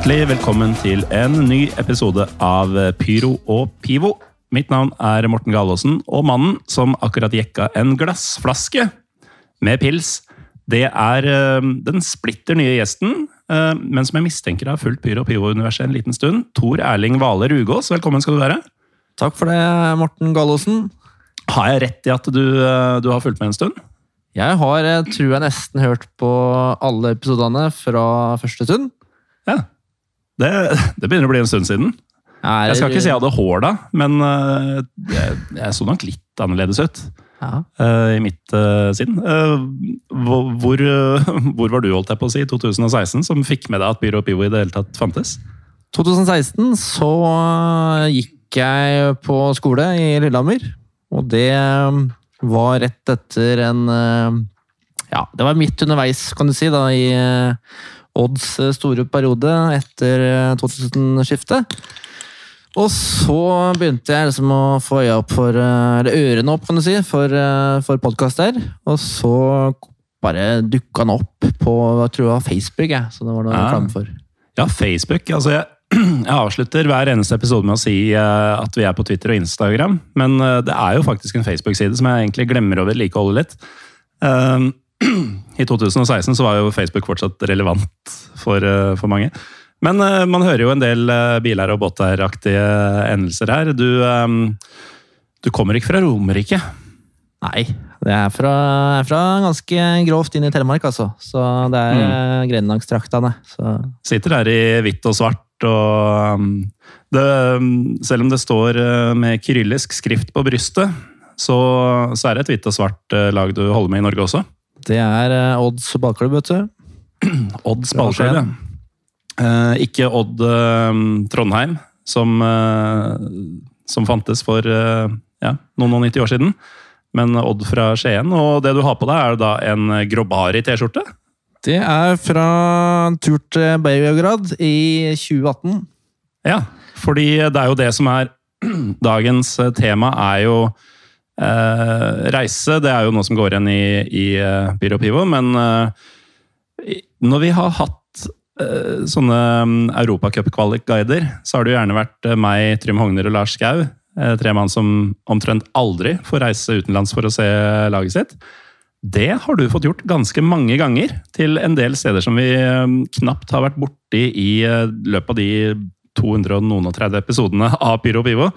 Hjertelig velkommen til en ny episode av Pyro og Pivo. Mitt navn er Morten Galaasen, og mannen som akkurat jekka en glassflaske med pils, det er eh, den splitter nye gjesten, eh, men som jeg mistenker har fulgt Pyro og Pivo-universet en liten stund. Tor Erling Vale Rugås, velkommen skal du være. Takk for det, Morten Galaasen. Har jeg rett i at du, eh, du har fulgt med en stund? Jeg har, tror jeg, nesten hørt på alle episodene fra første stund. Ja. Det, det begynner å bli en stund siden. Er, Jeg skal ikke si jeg hadde hår da, men eh, jeg, jeg så nok litt annerledes ut ja. Uh, i mitt uh, sinn. Uh, hvor, hvor, hvor var du, holdt jeg på å si, i 2016, som fikk med deg at Byrå Pivo i det hele tatt fantes? 2016 så gikk jeg på skole i Lillehammer, og det var rett etter en Ja, det var midt underveis, kan du si, da, i Odds store periode etter eh, 2000-skiftet. Og så begynte jeg liksom å få øya opp for eh, Eller ørene opp, kan du si, for, eh, for podkaster. Og så bare dukka den opp på jeg tror det var Facebook, jeg, så det var noe Ja. reklame for. Ja, Facebook. Altså, jeg, jeg avslutter hver eneste episode med å si eh, at vi er på Twitter og Instagram, men eh, det er jo faktisk en Facebook-side som jeg egentlig glemmer å vedlikeholde litt. Um, I 2016 så var jo Facebook fortsatt relevant for, eh, for mange. Men uh, man hører jo en del uh, biler og båter-aktige endelser her. Du, um, du kommer ikke fra Romerike? Nei, det er fra, er fra ganske grovt inn i Telemark, altså. Så det er mm. Grenlandstraktene. Sitter her i hvitt og svart, og um, det, um, selv om det står uh, med kyrillisk skrift på brystet, så, så er det et hvitt og svart lag du holder med i Norge også. Det er eh, Odds ballklubb, vet du. Odds ballklubb, ja. Eh, ikke Odd um, Trondheim, som, som fantes for ja, noen og 90 år siden. Men Odd fra Skien. Og det du har på deg, er da en Grobari-T-skjorte? Det er fra en tur til Beograd i 2018. Ja, fordi det er jo det som er dagens tema, er jo eh, reise. Det er jo noe som går igjen i, i uh, Pyro Pivo, men eh, når vi har hatt eh, sånne um, Europacup-kvalik-guider, så har det jo gjerne vært eh, meg, Trym Hogner og Lars Skau. eh, Tre mann som omtrent aldri får reise utenlands for å se laget sitt. Det har du fått gjort ganske mange ganger, til en del steder som vi eh, knapt har vært borti i eh, løpet av de 230 episodene av Pyro Pivo.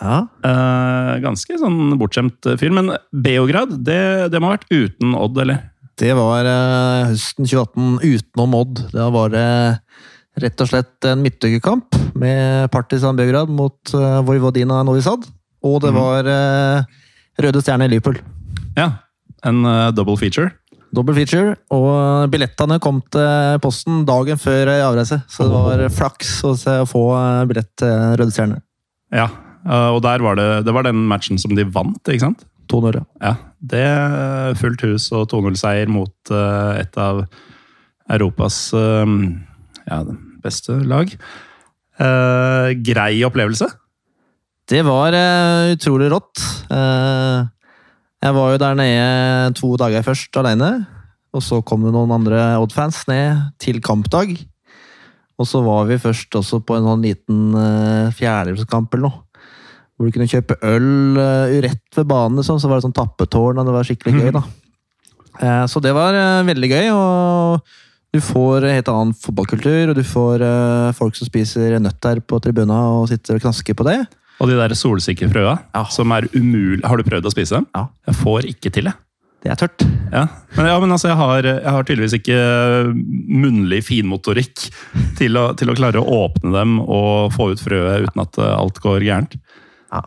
Ja. Uh, ganske sånn bortskjemt fyr. Men Beograd, det, det må ha vært uten Odd, eller? Det var uh, høsten 2018 utenom Odd. Da var det rett og slett en midtukekamp med Partisan Beograd mot uh, Vojvodina Novi Sad. Og det Mhm. var eh, Røde Stjerne i Liverpool. Ja. En eh, double feature. Double feature, og billettene kom til posten dagen før avreise. Så det var flaks å få eh, billett til Røde Stjerne. Ja. Eh, og der var det, det var den matchen som de vant, ikke sant? 2-0. Ja. Det fullt hus og 2-0-seier mot eh, et av Europas eh, ja, beste lag. Grei opplevelse. Det var utrolig rått. Jeg var jo der nede to dager først alene. Og så kom det noen andre Odd-fans ned til kampdag. Og så var vi først også på en sånn liten uh, fjerdedelskamp eller noe. Hvor du kunne kjøpe øl uh, rett ved banen, liksom. så var det sånn tappetårn, og det var skikkelig gøy. da. Uh, så det var uh, veldig gøy, og du får helt annen fotballkultur, og du får folk som spiser nøtter på tribuna og sitter og knasker på det. Og de der solsikkefrøa, Ja. som er umulig Har du prøvd å spise dem? Ja. Jeg får ikke til, det. Det er tørt. Ja, men, ja, men altså, jeg har, jeg har tydeligvis ikke munnlig finmotorikk til å, til å klare å åpne dem og få ut frøet uten at alt går gærent. Ja.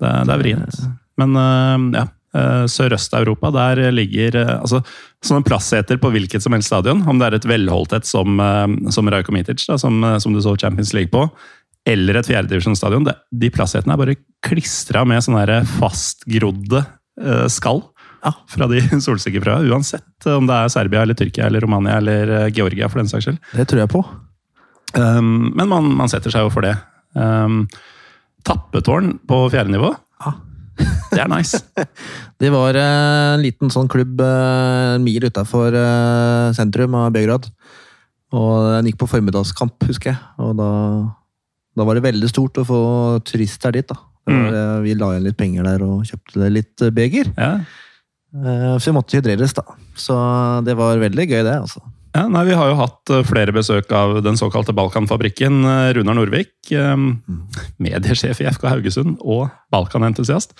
Det, det er vrient. Men eh, ja, eh, Sørøst-Europa, der ligger eh, altså, sånne plassseter på hvilket som helst stadion. Om det er et velholdt et som, eh, som Rajko Mitic, da, som, eh, som du så Champions League på, eller et fjerdedivisjonsstadion. De plassetene er bare klistra med sånne fastgrodde eh, skall Ja. fra de solsikkefrøa. Uansett om det er Serbia, eller Tyrkia, eller Romania eller eh, Georgia, for den saks skyld. Det tror jeg på. Um, men man, man setter seg jo for det. Um, tappetårn på fjerde nivå, Ja. det er nice. Det var eh, en liten sånn klubb eh, en mil utafor sentrum av Beograd. Og den gikk på formiddagskamp, husker jeg. Og da, da var det veldig stort å få turister dit. da. Var, eh, Vi la igjen litt penger der og kjøpte litt eh, beger. Ja. Eh, Så vi måtte hydreres, da. Så det var veldig gøy, det. altså. Ja, nei, Vi har jo hatt eh, flere besøk av den såkalte Balkanfabrikken. eh, Runar Norvik, eh, mediesjef i FK Haugesund og Balkan-entusiast.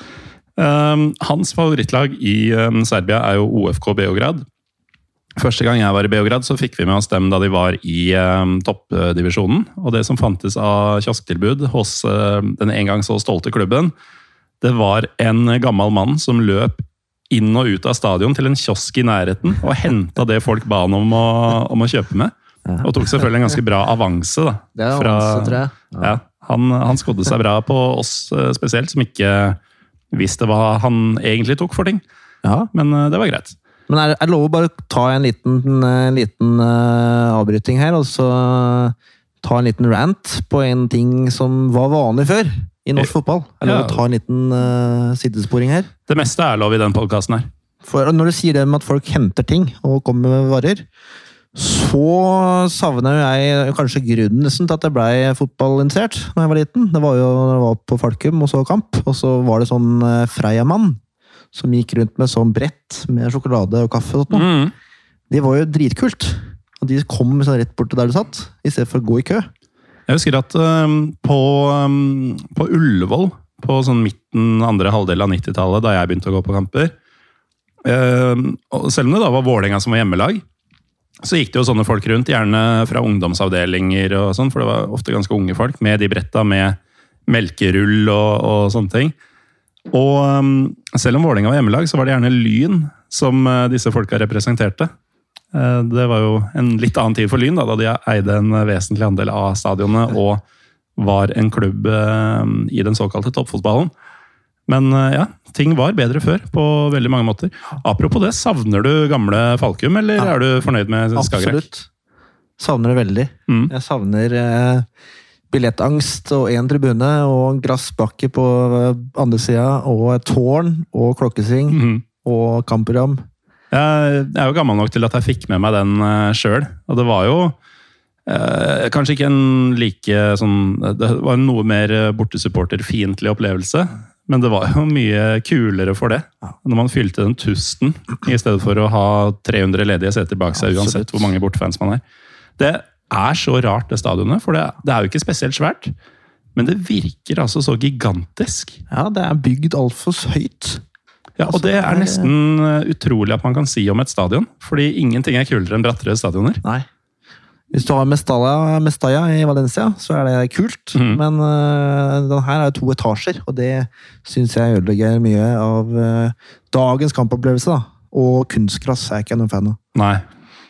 Eh, Hans favorittlag i eh, Serbia er jo OFK Beograd. Første gang jeg var i Beograd, så fikk vi med oss dem da de var i eh, toppdivisjonen. Og det som fantes av kiosktilbud hos den en gang så stolte klubben, det var en gammel mann som løp inn og ut av stadion til en kiosk i nærheten og henta det folk ba han om å, om å kjøpe med. Og tok selvfølgelig en ganske bra avanse. da. Det er Fra- avanse, tror jeg. Ja, han, han skodde seg bra på oss eh, spesielt, som ikke visste hva han egentlig tok for ting. Ja. Men eh, det var greit. Men er, er det lov å bare ta en liten, en liten uh, avbryting her, og så ta en liten rant på en ting som var vanlig før i norsk fotball? Er det lov å ta en liten uh, sidesporing her? Det meste er lov i den podkasten her. For når du sier det med at folk henter ting og kommer med varer, så savner jeg kanskje grunnen nesten til at jeg blei fotballinteressert da jeg var liten. Det var jo når jeg var på Falkum og så kamp, og så var det sånn eh, Freia-mann som gikk rundt med sånn brett med sjokolade og kaffe og sånt. noe. Mm. Det var jo dritkult. Og de kom sånn rett bort til der du satt, i stedet for å gå i kø. Jeg husker at um, på, um, på Ullevål, på sånn midten andre halvdel av 90-tallet, da jeg begynte å gå på kamper um, Selv om det da var Vålerenga som var hjemmelag, så gikk det jo sånne folk rundt, gjerne fra ungdomsavdelinger og sånn, for det var ofte ganske unge folk, med de bretta med melkerull og, og sånne ting. Og selv om Vålerenga var hjemmelag, så var det gjerne Lyn som øh, disse folka representerte. Eh, Det var jo en litt annen tid for Lyn, da, da de eide en vesentlig andel av stadionet og var en klubb eh, i den såkalte toppfotballen. Men eh, ja, ting var bedre før på veldig mange måter. Apropos det, savner du gamle Falkum, eller Ja. er du fornøyd med Skagerrak? Absolutt. Savner det veldig. Mm. Jeg savner eh, billettangst og én tribune og grassbakke på andre sida, og et tårn og klokkesving mm. og kampprogram. Jeg er jo gammel nok til at jeg fikk med meg den uh, sjøl. Og det var jo eh, kanskje ikke en like sånn Det var en noe mer eh, bortesupporterfiendtlig opplevelse. Men det var jo mye kulere for det. Når man fylte den tusten i stedet for å ha 300 ledige seter bak seg, uansett hvor mange bortefans man er. Det er så rart, det stadionet. For det, det er jo ikke spesielt svært. Men det virker altså så gigantisk. Ja, det er bygd altfor høyt. Ja, og Altså, det er er- nesten eh, utrolig at man kan si om et stadion. Fordi ingenting er kulere enn brattere stadioner. Nei. Hvis du har Mestalla, Mestalla i Valencia, så er det kult. Mm. Men uh, den her er jo to etasjer, og det syns jeg ødelegger mye av uh, dagens kampopplevelse. da. Og kunstgress er jeg ikke noen fan av. Nei.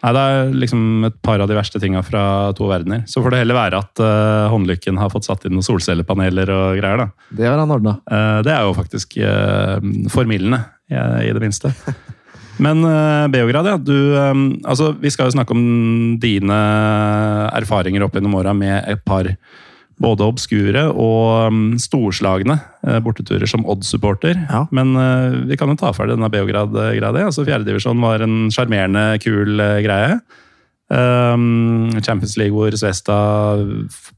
Nei, Det er liksom et par av de verste tinga fra to verdener. Så får det heller være at uh, håndlykken har fått satt inn noen solcellepaneler og greier. da. Det har han ordna. Uh, det er jo faktisk uh, formildende, i, i det minste. Men eh, Beograd, ja. Du, um, altså, vi skal jo snakke om dine erfaringer opp gjennom åra med et par både obskure og um, storslagne uh, borteturer som Odd-supporter. Ja. Men uh, vi kan jo ta ferdig denne Beograd-greia. di. Altså, Fjerdedivisjon var en sjarmerende, kul uh, greie. Um, Champions League hvor Svesta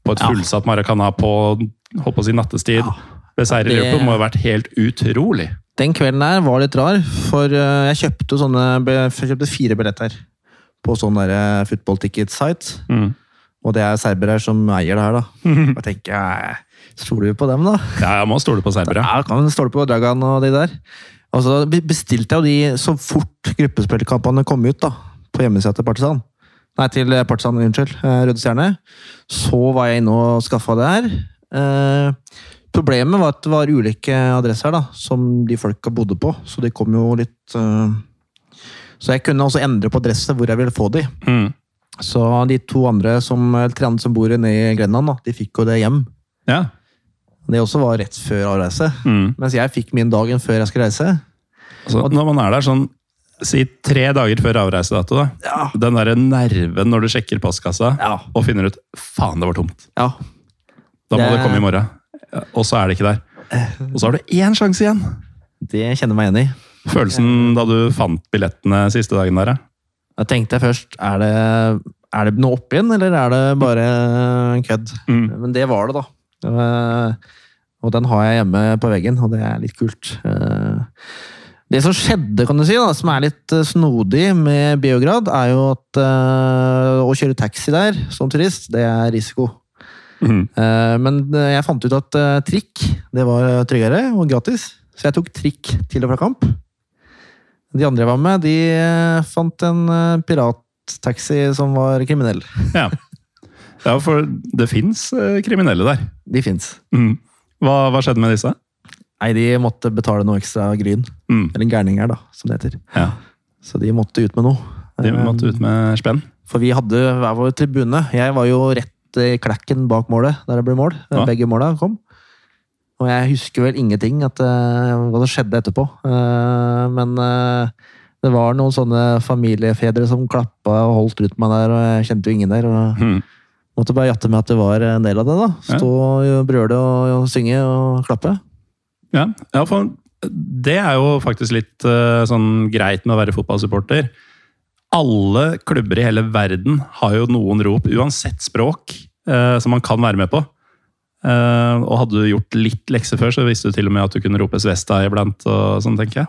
på et fullsatt Maracana på holdt på å si nattestid Ja. beseirer Det- Liverpool, må ha vært helt utrolig. Den kvelden der var litt rar, for jeg kjøpte sånne Jeg kjøpte fire billetter på sånn football ticket site. Mm. Og det er serbere som eier det her, da. Da tenker jeg Stoler vi på dem, da? Ja, jeg må stole på serbere. Ja, kan stole på Dragan og de der. Og så bestilte jeg jo de så fort gruppespillkampene kom ut, da. På hjemmesida til Partisan. Nei, til Partisan, unnskyld. eh, Røde Stjerne. Så var jeg inne og skaffa det her. Eh, problemet var at det var ulike adresser da, som de folka bodde på, så de kom jo litt eh, Så jeg kunne også endre på adresse hvor jeg ville få de. Mm. Så de to andre som, som bor nede i Grenland, da, de fikk jo det hjem. Ja. Det også var rett før avreise. Mm. Mens jeg fikk min dagen før jeg skulle reise. Altså, når man er der sånn Si tre dager før avreisedato, da. Ja. Den derre nerven når du sjekker postkassa Ja. og finner ut faen, det var tomt. ja. Da må Det- det komme i morgen. Og så er det ikke der. Og så har du én sjanse igjen! Det kjenner jeg meg igjen i. Følelsen da du fant billettene siste dagen der, Da tenkte jeg først er det, er det noe opp igjen, eller er det bare en kødd? Mm. Men det var det, da. Og den har jeg hjemme på veggen, og det er litt kult. Eh, Det som skjedde, kan du si, da, som er litt eh, snodig med Biograd, er jo at eh, å kjøre taxi der som turist, det er risiko. Mm. Men jeg fant ut at trikk det var tryggere og gratis, så jeg tok trikk til og fra kamp. De andre jeg var med, de eh, fant en eh, pirattaxi som var kriminell. Ja. ja, for det fins kriminelle der. De fins. Mm. Hva, hva skjedde med disse? Nei, de måtte betale noe ekstra gryn. Mm. Eller gærninger, da, som det heter. Ja, Så de måtte ut med noe. De måtte ut med spenn. For vi hadde hver vår tribune. Jeg var jo rett i klekken bak målet, der det ble mål. Ja. Begge måla kom. Og jeg husker vel ingenting at, uh, hva som skjedde etterpå. Uh, men uh, det var noen sånne familiefedre som klappa og holdt rundt meg der, og jeg kjente jo ingen der. og Mm. Måtte bare jatte med at det var en del av det. da. Ja. Stå og brøle og, og synge og klappe. Ja, ja, for det er jo faktisk litt sånn greit med å være fotballsupporter. Alle klubber i hele verden har jo noen rop, uansett språk, som man kan være med på. Eh, og hadde du gjort litt lekser før, så visste du til og med at du kunne rope Svesta iblant. og sånn, tenker jeg.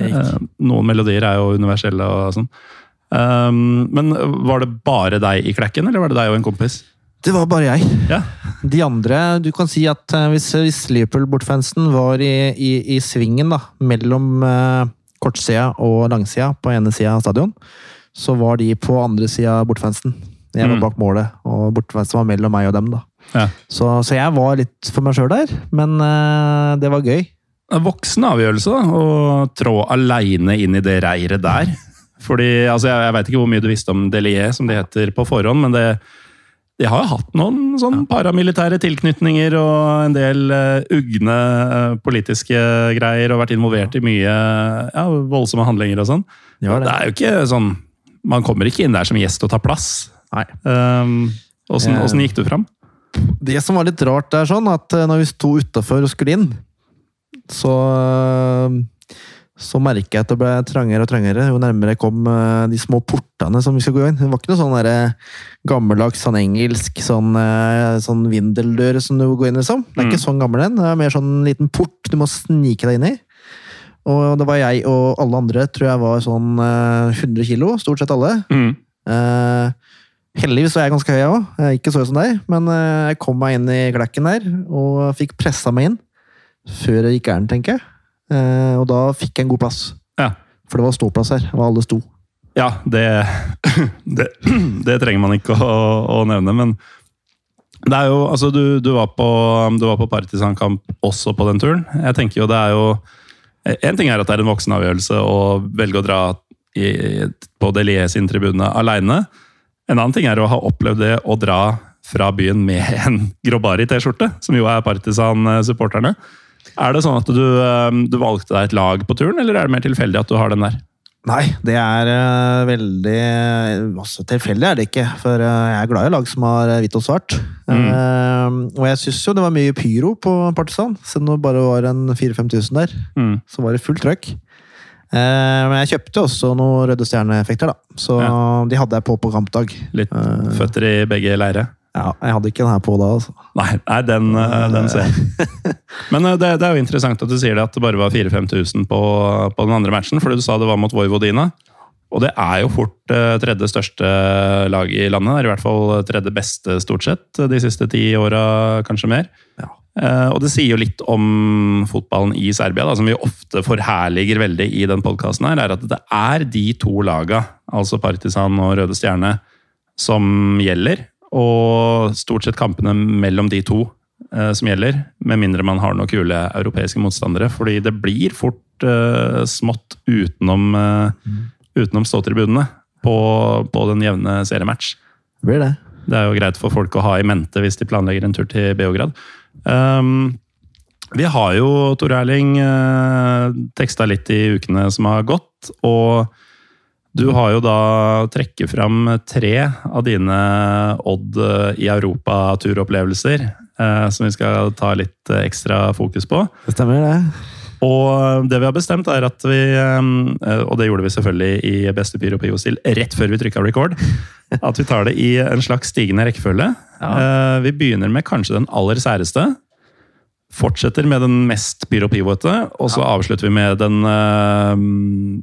Eh, noen melodier er jo universelle og sånn. Um, men var det bare deg i klekken, eller var det deg og en kompis? Det var bare jeg. Ja. De andre Du kan si at eh, hvis, hvis Liverpool-bortfansen var i, i, i svingen da, mellom eh, kortsida og langsida på ene sida av stadion, så var de på andre sida av bortfansen. Jeg var Mm. bak målet, og bortfansen var mellom meg og dem. da. Ja. Så, så jeg var litt for meg sjøl der, men uh, det var gøy. En voksen avgjørelse da, å trå aleine inn i det reiret der. Fordi, altså, Jeg, jeg veit ikke hvor mye du visste om Delier, som det heter på forhånd, men det, de har jo hatt noen sånn paramilitære tilknytninger og en del uh, ugne uh, politiske greier, og vært involvert i mye ja, voldsomme handlinger og sånn. Det Det det. er jo ikke sånn Man kommer ikke inn der som gjest og tar plass. Nei. Um, åssen gikk du fram? Det som var litt rart, er sånn at eh, når vi sto utafor og skulle inn, så så merker jeg at det ble trangere og trangere jo nærmere kom eh, de små portene som vi skal gå inn. Det var ikke noe sånn der, gammeldags sånn engelsk sånn, eh, sånn vindeldør som du går inn, liksom. Det er ikke sånn gammel en. Det er mer sånn liten port du må snike deg inn i. Og det var jeg og alle andre, tror jeg var sånn eh, 100 kilo, stort sett alle. Mm. Eh, heldigvis var jeg ganske høy, jeg òg. Ikke så høy som deg, men eh, jeg kom meg inn i klekken der og fikk pressa meg inn. Før det gikk gærent, tenker jeg. Eh, og da fikk jeg en god plass. Ja. For det var ståplass her, og alle sto. Ja, det, det, det trenger man ikke å, å nevne, men det er jo, altså du, du, var på, du var på partisankamp også på den turen. Jeg tenker jo det er jo En ting er at det er en voksenavgjørelse å velge å dra i, på Delier sin tribune aleine. En annen ting er å ha opplevd det å dra fra byen med en Grobari-T-skjorte, som jo er Partisan-supporterne. Er det sånn at du, eh, du valgte deg et lag på turen, eller er det mer tilfeldig at du har den der? Nei, det er uh, veldig altså, Tilfeldig er det ikke, for uh, jeg er glad i lag som har eh, hvitt og svart. Eh, og jeg syns jo det var mye pyro på Partisan, selv om det bare var en 4000-5000 der. Mm. Så var det fullt trøkk. Eh, men jeg kjøpte også noen Røde Stjerne-effekter, da. Så Ja. de hadde jeg på på kampdag. Litt Eh. føtter i begge leire? Ja, jeg hadde ikke den her på da, altså. Nei, nei den, eh, den ser jeg. Men det, det er jo interessant at du sier det at det bare var 4000-5000 på, på den andre matchen, fordi du sa det var mot Vojvodina. Og det er jo fort tredje største lag i landet. Det er i hvert fall tredje beste, stort sett, de siste ti åra, kanskje mer. Ja. Eh, og det sier jo litt om fotballen i Serbia, da, som vi ofte forherliger veldig i den podkasten er at det er de to laga, altså Partisan og Røde Stjerne, som gjelder. Og stort sett kampene mellom de to eh, som gjelder, med mindre man har noen kule europeiske motstandere. Fordi det blir fort eh, smått utenom, uh, utenom ståtribunene på, på den jevne seriematch. Det blir det. Det er jo greit for folk å ha i mente hvis de planlegger en tur til Beograd. Um, vi har jo, Tor Erling, uh, teksta litt i ukene som har gått. Og du har jo da trekket fram tre av dine Odd eh, i Europa-turopplevelser. eh, som vi skal ta litt eh, ekstra fokus på. Det stemmer, det. Og det vi har bestemt, er at vi eh, Og det gjorde vi selvfølgelig i beste Pyro Pivo-stil rett før vi trykka record. At vi tar det i en slags stigende rekkefølge. Ja. Eh, Vi begynner med kanskje den aller særeste. Fortsetter med den mest Pyro Pivoete, og så avslutter vi med den eh,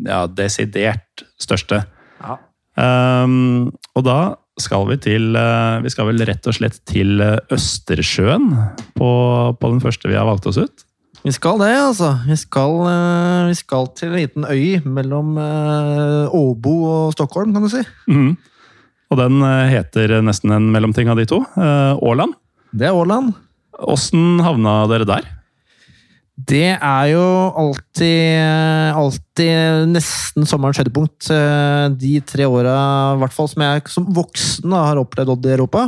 ja, desidert største. Ja. Um, og da skal vi til eh, Vi skal vel rett og slett til eh, Østersjøen på, på den første vi har valgt oss ut. Vi skal det, altså. Vi skal, eh, vi skal til en liten øy mellom eh, Åbo og Stockholm, kan du si. Mm. Og den eh, heter nesten en mellomting av de to. Åland. Det er Åland. Åssen havna dere der? Det er jo alltid, alltid nesten sommerens høydepunkt. De tre åra, i hvert fall som jeg som voksen da, har opplevd Odd i Europa.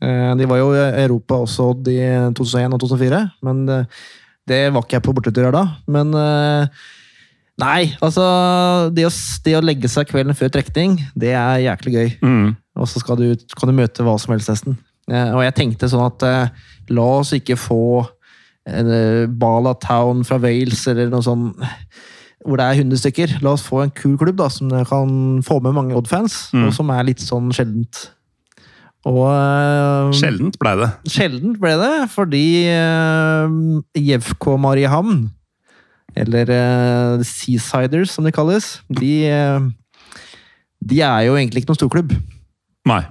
De var jo i Europa også Odd i 2001 og 2004, men det var ikke jeg på borteturer da. Men eh, nei, altså det å, det å legge seg kvelden før trekning, det er jæklig gøy. Mm. Og så skal du, kan du møte hva som helst nesten. Eh, Og jeg tenkte sånn at eh, la oss ikke få Bala Town fra Wales eller noe sånn hvor det er 100 stykker. La oss få en kul klubb da, som kan få med mange Odd-fans, Mm. og som er litt sånn sjeldent. Og uh, Sjeldent ble det. sjeldent ble det, fordi uh, Jevko Mariehamn, eller uh, Seasiders som de kalles, de, eh, de er jo egentlig ikke noen storklubb. Nei.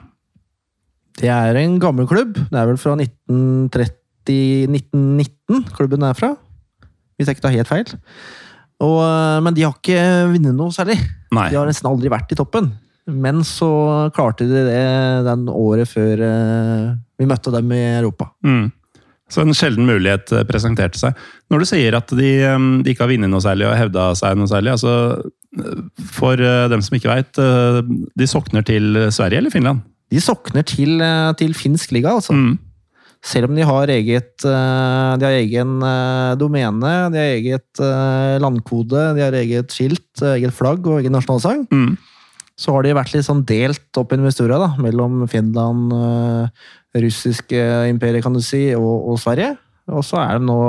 Det er en gammel klubb. Det er vel fra 1930-1919 klubben er fra. Hvis jeg ikke tar helt feil. Og, eh, men de har ikke vunnet noe særlig. Nei. De har nesten aldri vært i toppen. Men så klarte de det den året før eh, vi møtte dem i Europa. Mm. Så en sjelden mulighet eh, presenterte seg. Når du sier at de, eh, de ikke har vunnet noe særlig og hevda seg noe særlig, altså For dem som ikke veit, de sokner til Sverige eller Finland? De sokner til, til finsk liga, altså. Mm. Selv om de har eget De har egen domene, de har eget landkode, de har eget skilt, eget flagg og egen nasjonalsang. Mm. Så har de vært litt sånn delt opp i historia, da, mellom Finland, eh, russiske imperiet, kan du si, og, og Sverige. Og så er de nå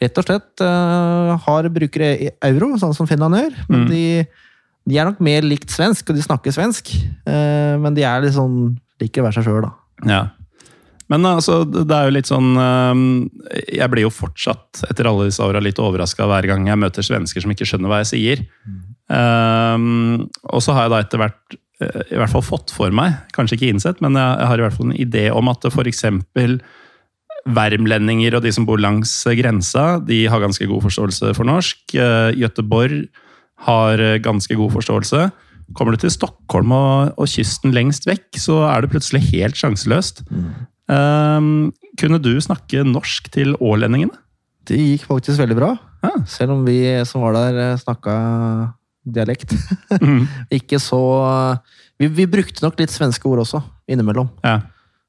rett og slett eh, har brukere i euro, sånn som Finland gjør. Men Mm. de, de er nok mer likt svensk, og de snakker svensk. eh, men de er litt sånn liker å være seg sjøl, da. Ja. Men altså, det er jo litt sånn Jeg blir jo fortsatt, etter alle disse åra, litt overraska hver gang jeg møter svensker som ikke skjønner hva jeg sier. Ehm, og så har jeg da etter hvert eh, i hvert fall fått for meg, kanskje ikke innsett, men jeg, jeg har i hvert fall en idé om at f.eks. Värmlendinger og de som bor langs grensa, de har ganske god forståelse for norsk. Uh, Göteborg har eh, ganske god forståelse. Kommer du til Stockholm og, og kysten lengst vekk, så er det plutselig helt sjanseløst. Ehm, kunne du snakke norsk til ålendingene? Det gikk faktisk veldig bra. Ja. Selv om vi som var der, snakka dialekt. Mm. Ikke så vi, vi brukte nok litt svenske ord også, innimellom. Ja.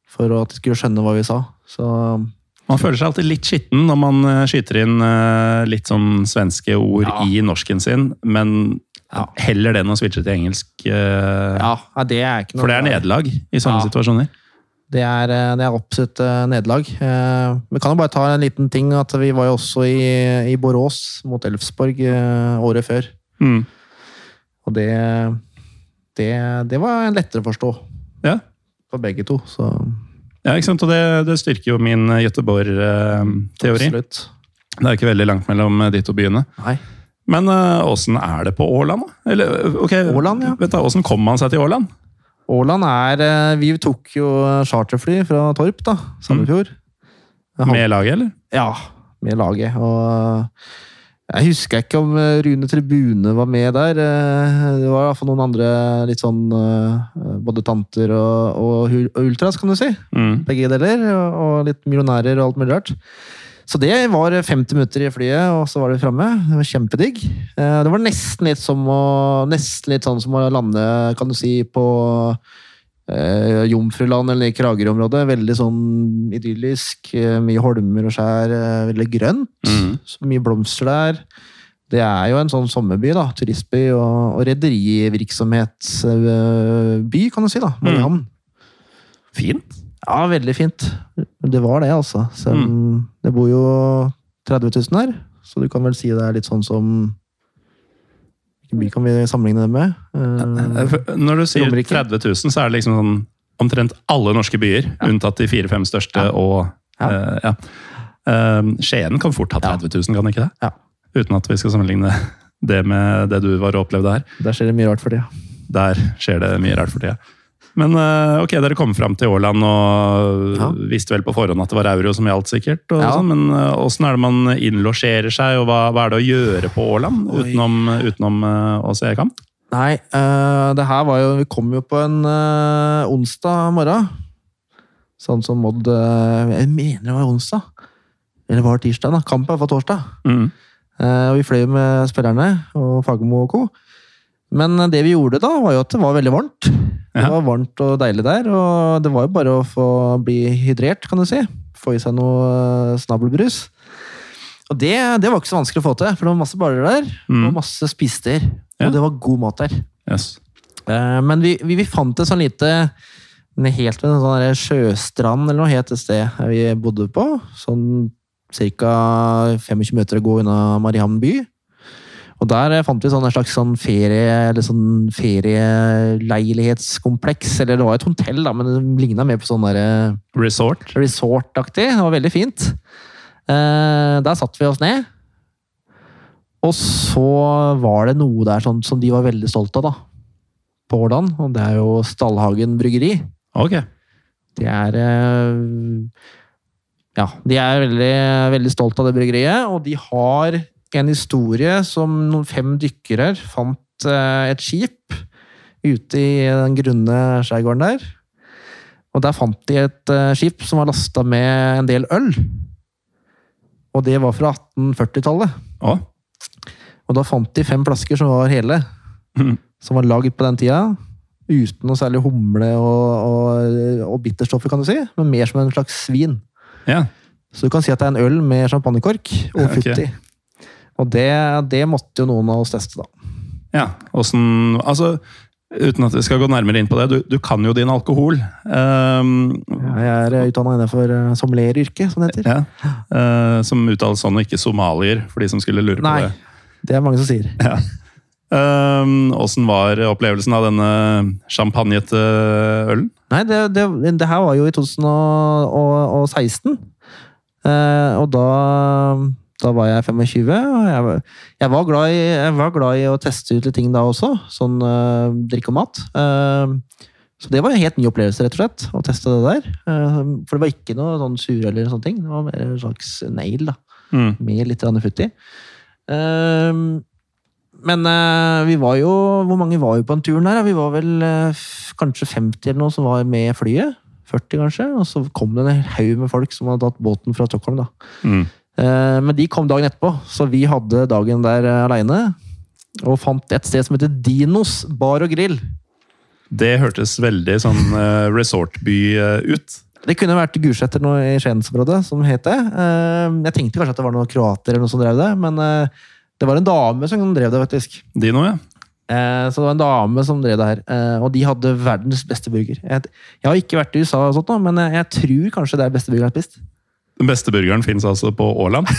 For at de skulle skjønne hva vi sa. Så Man føler seg alltid litt skitten når man eh, skyter inn eh, litt sånn svenske ord Ja. i norsken sin, men Ja. heller det enn å switche til engelsk. eh, ja, det er ikke noe For det er nederlag i sånne Ja. situasjoner. Det er, det er absolutt nederlag. Vi kan jo bare ta en liten ting at vi var jo også i, i Borås mot Elfsborg året før. Mm. Og det, det, det var lettere å forstå Ja. for begge to. Så ja, ikke sant? Og det, det styrker jo min Göteborg-teori. absolutt. Det er ikke veldig langt mellom de to byene. Nei. Men åssen uh, er det på Åland, da? Eller, ok, Åland, ja. vet du, Åssen kom man seg til Åland? Åland er eh, Vi tok jo charterfly fra Torp, da. Sandefjord. Mm. Med laget, eller? Ja, med laget. Og jeg husker ikke om eh, Rune Tribune var med der. Eh, Det var i hvert fall noen andre litt sånn eh, Både tanter og, og og ultras, kan du si. Mm. Begge deler. Og litt millionærer og alt mulig rart. Så det var 50 minutter i flyet, og så var vi framme. Det var kjempedigg. Det var nesten litt som å, nesten litt sånn som å lande, kan du si, på eh, Jomfruland eller i Kragerø-området. Veldig sånn idyllisk. eh, Mye holmer og skjær. eh, Veldig grønt. Mm. Så mye blomster der. Det er jo en sånn sommerby, da. Turistby og, og rederivirksomhetsby, kan du si. da. Mariehamn. Fint. Ja, veldig fint. Det var det, altså. Så, Det bor jo 30 000 her. Så du kan vel si det er litt sånn som Hvilken by kan vi sammenligne det med? Uh, Når du sier Romerike. 30 000, så er det liksom sånn omtrent alle norske byer, unntatt de fire-fem største Ja. og Ja. eh, ja. Uh, Skien kan fort ha 30 000, kan ikke det? Ja. Uten at vi skal sammenligne det med det du var og opplevde her. Der skjer det mye rart for tida. Der skjer det mye rart for tida. Men eh, ok, dere kom fram til Åland og Ja. visste vel på forhånd at det var euro som gjaldt, sikkert. Ja. sånn, men eh, åssen er det man innlosjerer seg, og hva, hva er det å gjøre på Åland utenom, utenom eh, å se kamp? Nei, det her var jo Vi kom jo på en onsdag morgen. Sånn som Odd eh, Jeg mener det var onsdag. Eller var det tirsdag? da? Kampen var torsdag. Mm. Og vi fløy med spillerne og Fagermo og co. Men det vi gjorde da, var jo at det var veldig varmt. Det var varmt og deilig der, og det var jo bare å få bli hydrert, kan du si. Få i seg noe eh, snabelbrus. Og det, det var ikke så vanskelig å få til, for det var masse barer der, Mm. og masse spisesteder. Ja. Og det var god mat der. Yes. Eh, Men vi, vi, vi fant et sånn lite Helt ved en sånn sjøstrand eller noe het et sted vi bodde på. Sånn ca. 25 meter å gå unna Marihamn by. Og der eh, fant vi sånn en slags sånn ferie, eller sånn ferieleilighetskompleks. Eller det var et hotell, da, men det ligna mer på sånn der eh, Resort. resort-aktig. Det var veldig fint. Eh, der satte vi oss ned. Og så var det noe der sånn, som de var veldig stolt av, da. På Årdal. Og det er jo Stallhagen bryggeri. Ok. De er Ja, de er veldig, veldig stolt av det bryggeriet. Og de har en historie som noen fem dykkere fant eh, et skip ute i den grunne skjærgården der. Og der fant de et eh, skip som var lasta med en del øl. Og det var fra 1840-tallet. Ja. Og da fant de fem flasker som var hele, Mhm. som var lagd på den tida. Uten noe særlig humle og, og, og bitterstoffer, kan du si, men mer som en slags svin. Ja. Så du kan si at det er en øl med champagnekork og futti. futt i. Og det, det måtte jo noen av oss teste, da. ja. Åssen Altså, uten at vi skal gå nærmere inn på det, du, du kan jo din alkohol. Um, Jeg er utdanna innenfor eh, sommelieryrket, som det heter. ja. uh, som uttales sånn, og ikke somalier, for de som skulle lure på det. Nei, det. er mange som sier. Ja. Um, var opplevelsen av denne champagnete ølen? Nei, det, det, det her var jo i 2016. Uh, og da, da var jeg 25, og jeg, var- jeg, var glad i, jeg var glad i å teste ut litt ting da også. Sånn øh, drikke og mat. Uh, så det var en helt ny opplevelse, rett og slett, å teste det der. Uh, for det var ikke noe sånn sur eller sånne ting. Det var mer en slags nail, da. Mm. Med litt futt i. Uh, men eh, vi var jo Hvor mange var jo på den turen her? Vi var vel eh, kanskje 50 eller noe som var med flyet. 40 kanskje. Og så kom det en haug med folk som hadde tatt båten fra Stockholm. da. Mm. Eh, men de kom dagen etterpå, så vi hadde dagen der uh, aleine. Og fant et sted som heter Dinos bar og grill. Det hørtes veldig sånn uh, resortby eh, ut. Det kunne vært Gulset eller noe i Skiensområdet som het det. Eh, jeg tenkte kanskje at det var noen kroater eller noe som drev det, men eh, det var en dame som drev det, faktisk. Dino, ja. Eh, Så det var en dame som drev det her, eh, og de hadde verdens beste burger. Jeg, jeg har ikke vært i USA, og sånt, men jeg, jeg tror kanskje det er beste burgeren jeg har spist. Den beste burgeren fins altså på Åland.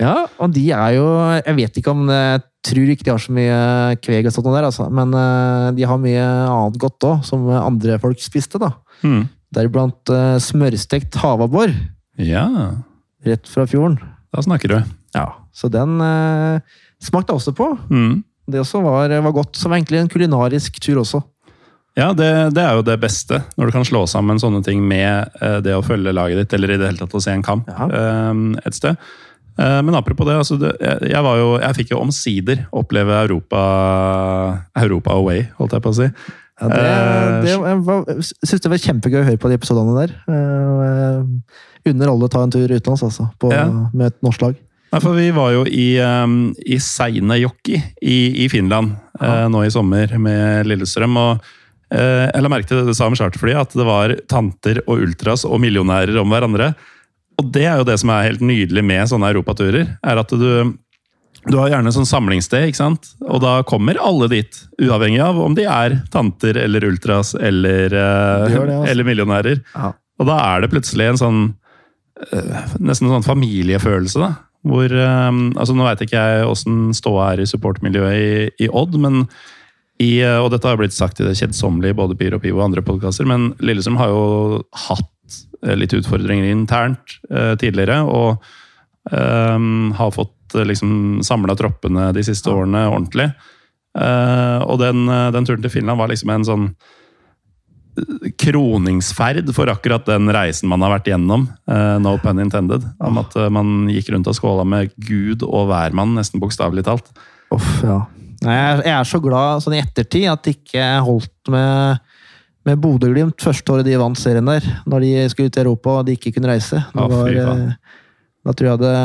Ja, og de er jo Jeg vet ikke om Jeg tror ikke de har så mye kveg og sånt der, altså. men eh, de har mye annet godt òg, som andre folk spiste. da. Mm. Deriblant uh, smørstekt havabbor Ja, rett fra fjorden. da snakker du. Ja, Så den eh, smakte jeg også på. Mm. Det også var, var godt. Som egentlig en kulinarisk tur også. Ja, det, det er jo det beste. Når du kan slå sammen sånne ting med eh, det å følge laget ditt, eller i det hele tatt å se en kamp Ja. eh, et sted. Eh, men apropos det, altså det jeg, jo, jeg fikk jo omsider oppleve Europa, Europa away, holdt jeg på å si. Ja, det, det jeg var, synes det var kjempegøy å høre på de episodene der. Jeg Unner alle å ta en tur utenlands, altså. På, Ja. Med et norsk lag. Nei, for vi var jo i, um, i Seinejoki i, i Finland eh, nå i sommer med Lillestrøm. og Jeg la merke til det du sa om charterflyet, at det var tanter og ultras og millionærer om hverandre. Og det er jo det som er helt nydelig med sånne europaturer. er at du, du har gjerne sånn samlingssted, ikke sant? og da kommer alle dit. Uavhengig av om de er tanter eller ultras eller, eh, Det det, altså. eller millionærer. Ja. Og da er det plutselig en sånn eh, Nesten en sånn familiefølelse, da. Hvor, eh, altså Nå veit ikke jeg åssen ståa er i supportmiljøet i, i Odd, men i, eh, og dette har blitt sagt i det kjedsommelige både Pyro og Pivo og andre podkaster, men Lillestrøm har jo hatt eh, litt utfordringer internt eh, tidligere. Og eh, har fått eh, liksom samla troppene de siste årene ordentlig. Eh, og den, den turen til Finland var liksom en sånn kroningsferd for akkurat den reisen man har vært gjennom. no pun intended. Om at man gikk rundt og skåla med Gud og hvermann, nesten bokstavelig talt. Uff, ja. Nei, jeg, er så glad sånn i ettertid at det ikke holdt med, med Bodø-Glimt første året de vant serien der. Når de skulle ut i Europa og de ikke kunne reise. Det var, eh, da tror jeg det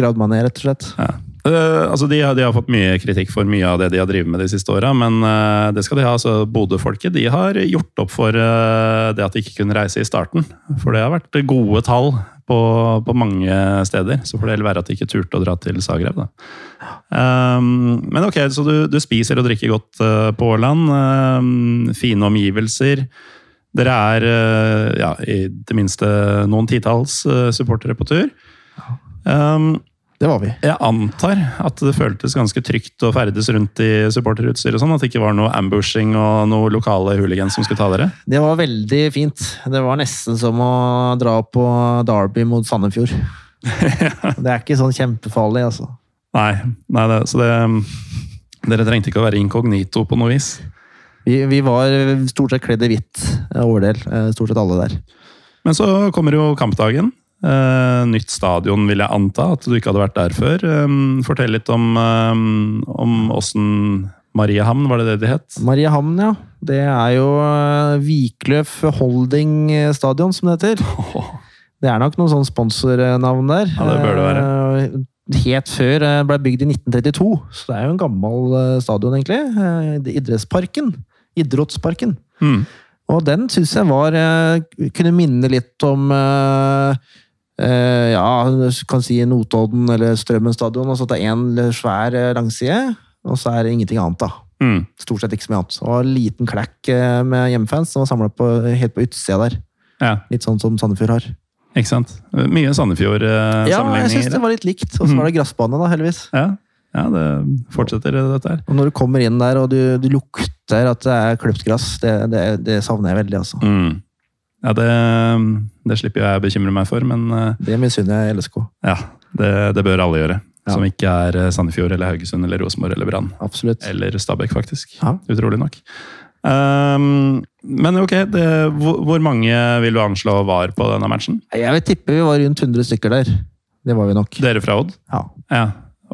gravd meg ned, rett og slett. Ja. Eh, altså de, de har fått mye kritikk for mye av det de har drevet med de siste åra, men uh, det skal de ha. altså Bodø-folket de har gjort opp for uh, det at de ikke kunne reise i starten. For det har vært gode tall på, på mange steder. Så får det heller være at de ikke turte å dra til Zagreb. Da. Um, men ok, så du, du spiser og drikker godt på Åland. Um, fine omgivelser. Dere er ja, i det minste noen titalls supportere på tur. Um, Det var vi. jeg antar at det føltes ganske trygt å ferdes rundt i supporterutstyr og sånn, at det ikke var noe ambushing og noe lokale hooligans som skulle ta dere? Det var veldig fint. Det var nesten som å dra på Derby mot Sandefjord. Det er ikke sånn kjempefarlig, altså. Nei, nei det, så det Dere trengte ikke å være inkognito på noe vis. Vi, vi var stort sett kledd i hvitt eh, overdel. eh, Stort sett alle der. Men så kommer jo kampdagen. Eh, nytt stadion, vil jeg anta, at du ikke hadde vært der før. Eh, fortell litt om, eh, om åssen Mariehamn, var det det det het? Mariehamn, ja. Det er jo Vikløf Wikløf Holding Stadion, som det heter. Det er nok noen sånn sponsornavn der. Ja, det bør det være. Eh, Helt før eh, ble bygd i 1932, så det er jo en gammel eh, stadion, egentlig. Eh, Idrettsparken. Idrettsparken. Mm. Og den syns jeg var eh, Kunne minne litt om eh, eh, Ja, kan si Notodden eller Strømmen stadion. Altså at det er én svær eh, langside, og så er det ingenting annet, da. Mm. Stort sett ikke så mye annet. Og en liten klekk eh, med hjemmefans som var samla helt på utsida der. Ja, Litt sånn som Sandefjord har. ikke sant? Mye Ja, jeg syns det var litt likt. Og så var det gressbane, da, heldigvis. ja. ja, det fortsetter dette her. Og når du kommer inn der og du, du lukter at det er kløpt gress, det, det, det savner jeg veldig, altså. Mm. Ja, det, det slipper jeg å bekymre meg for, men eh, Det misunner jeg LSK. ja, det, det bør alle gjøre. Ja. Som ikke er eh, Sandefjord eller Haugesund eller Rosenborg eller Brann. Eller Stabæk, faktisk. Ja. Utrolig nok. Um, men ok, det, hvor, hvor mange vil du anslå var på denne matchen? Jeg vil tippe vi var rundt 100 stykker der. Det var vi nok. Dere fra Odd? Ja. Ja.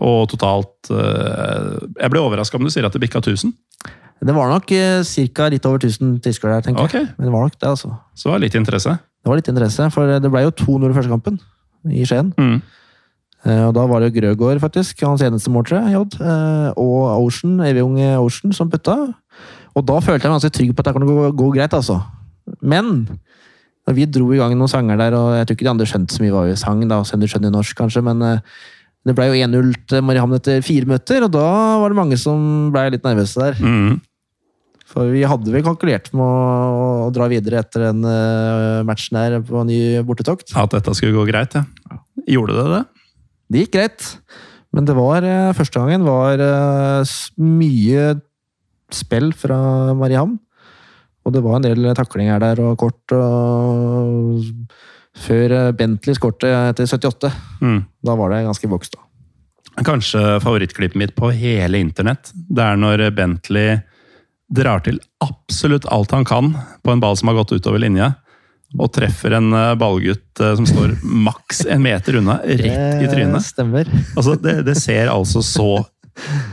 Og totalt eh, Jeg ble overraska om du sier at det bikka 1000. Det var nok cirka ca. litt over 1000 tyskere der, tenker okay. jeg. Men det var nok det, altså. så det var litt interesse. Det var litt interesse, for det ble jo 2-0 i første kampen i Skien. Mm. Eh, Og da var det jo Grøgaard, faktisk, hans eneste mål, tror jeg, J. Eh, og Ocean, evig unge Ocean, som putta. Og da følte jeg meg ganske trygg på at det kan gå, gå greit, altså. Men når vi dro i gang noen sanger der, og jeg tror ikke de andre skjønte så mye hva vi sang, da, selv om de skjønner norsk, kanskje, men eh, det ble jo 1-0 til Mariehamn etter fire minutter, og da var det mange som ble litt nervøse der. Mm. For vi hadde vel kalkulert med å, dra videre etter den eh, matchen der på ny bortetokt. At dette skulle gå greit, ja. Gjorde det det? Det gikk greit, men det var eh, første gangen var eh, mye spill fra Mariehamn. Og det var en del taklinger der og kort og Før Bentley skårte etter 78. Mm. Da var det ganske vokst. Kanskje favorittklippet mitt på hele internett. Det er når Bentley drar til absolutt alt han kan på en ball som har gått utover linje. og treffer en eh, ballgutt eh, som står maks en meter unna, rett i trynet. Stemmer. Altså, det, det ser altså så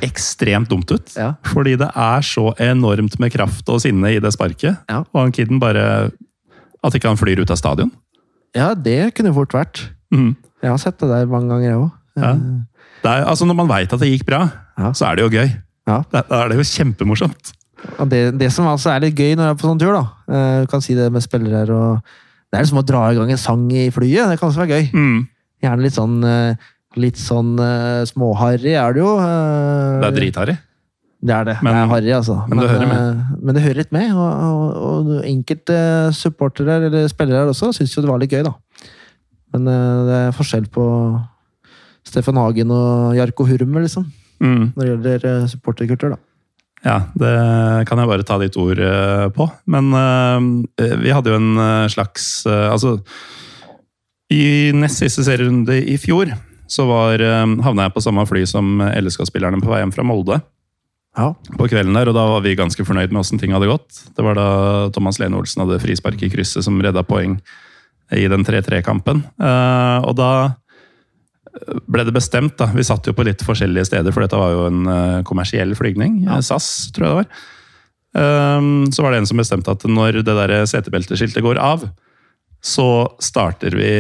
ekstremt dumt ut. Ja. Fordi det er så enormt med kraft og sinne i det sparket. Ja. Og han kiden bare At ikke han flyr ut av stadion. ja, det kunne fort vært. Mm. Jeg har sett det der mange ganger, jeg òg. Ja. Altså Når man veit at det gikk bra, så er det jo gøy. Da er det jo kjempemorsomt. Det, det som altså er litt gøy når jeg er på sånn tur, da eh, Du kan si det med spillere her og Det er som å dra i gang en sang i flyet. Det kan også være gøy. Mm. Gjerne litt sånn eh, Litt sånn eh, småharry er det jo. Det er dritharry. Det er det. Men- det er harry, altså. men det hører med. eh, Men det hører litt med. Og, og, og enkelte supportere eller spillere her også syns jo det var litt gøy, da. Men det er forskjell på Steffen Hagen og Jarko Hurme, liksom. Mm. Når det gjelder supporterkultur, da. Ja, det kan jeg bare ta ditt ord eh, på. Men uh, vi hadde jo en eh, slags uh, Altså, i nest siste serierunde i fjor så var, eh, havna jeg på samme fly som LSK-spillerne på vei hjem fra Molde Ja. på kvelden der, og da var vi ganske fornøyd med åssen ting hadde gått. Det var da Thomas Lene Olsen hadde frispark i krysset som redda poeng i den 3-3-kampen. Eh, og da ble det bestemt, da. Vi satt jo på litt forskjellige steder, for dette var jo en eh, kommersiell flygning. Ja. SAS, tror jeg det var. Um, så var det en som bestemte at når det der setebelteskiltet går av, så starter vi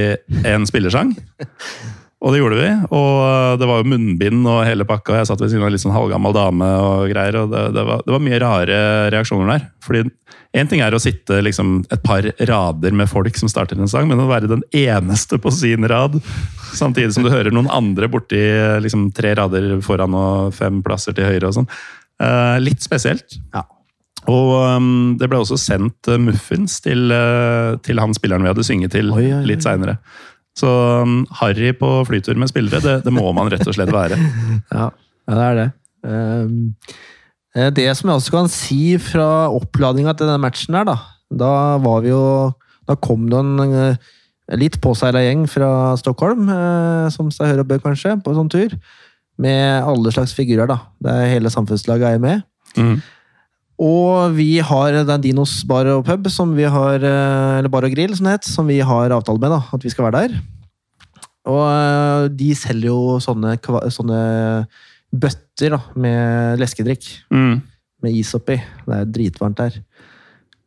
en spillersang. Og det gjorde vi. Og det var jo munnbind og hele pakka. og Jeg satt ved siden av en litt sånn halvgammel dame og greier. og det, det, var, det var mye rare reaksjoner der. Fordi én ting er å sitte liksom et par rader med folk som starter en sang, men å være den eneste på sin rad, samtidig som du hører noen andre borti liksom, tre rader foran og fem plasser til høyre og sånn. Eh, litt spesielt. Ja. Og um, det ble også sendt uh, muffins til, til han spilleren vi hadde synget til Oi, oi, oi. litt seinere. Så um, harry på flytur med spillere, det, det må man rett og slett være. Ja, det er det. Eh, det som jeg også kan si fra oppladninga til denne matchen her, da Da var vi jo Da kom det en eh, litt påseila gjeng fra Stockholm, eh, som seg hør og bør, kanskje, på en sånn tur. Med alle slags figurer, da. Det er hele samfunnslaget er med. Mm. Og vi har den Dinos bar og pub, som vi har, eh, eller bar og grill, som det het, som vi har avtale med, da, at vi skal være der. Og eh, de selger jo sånne, sånne bøtter da, med leskedrikk, Mm. med is oppi. Det er dritvarmt der.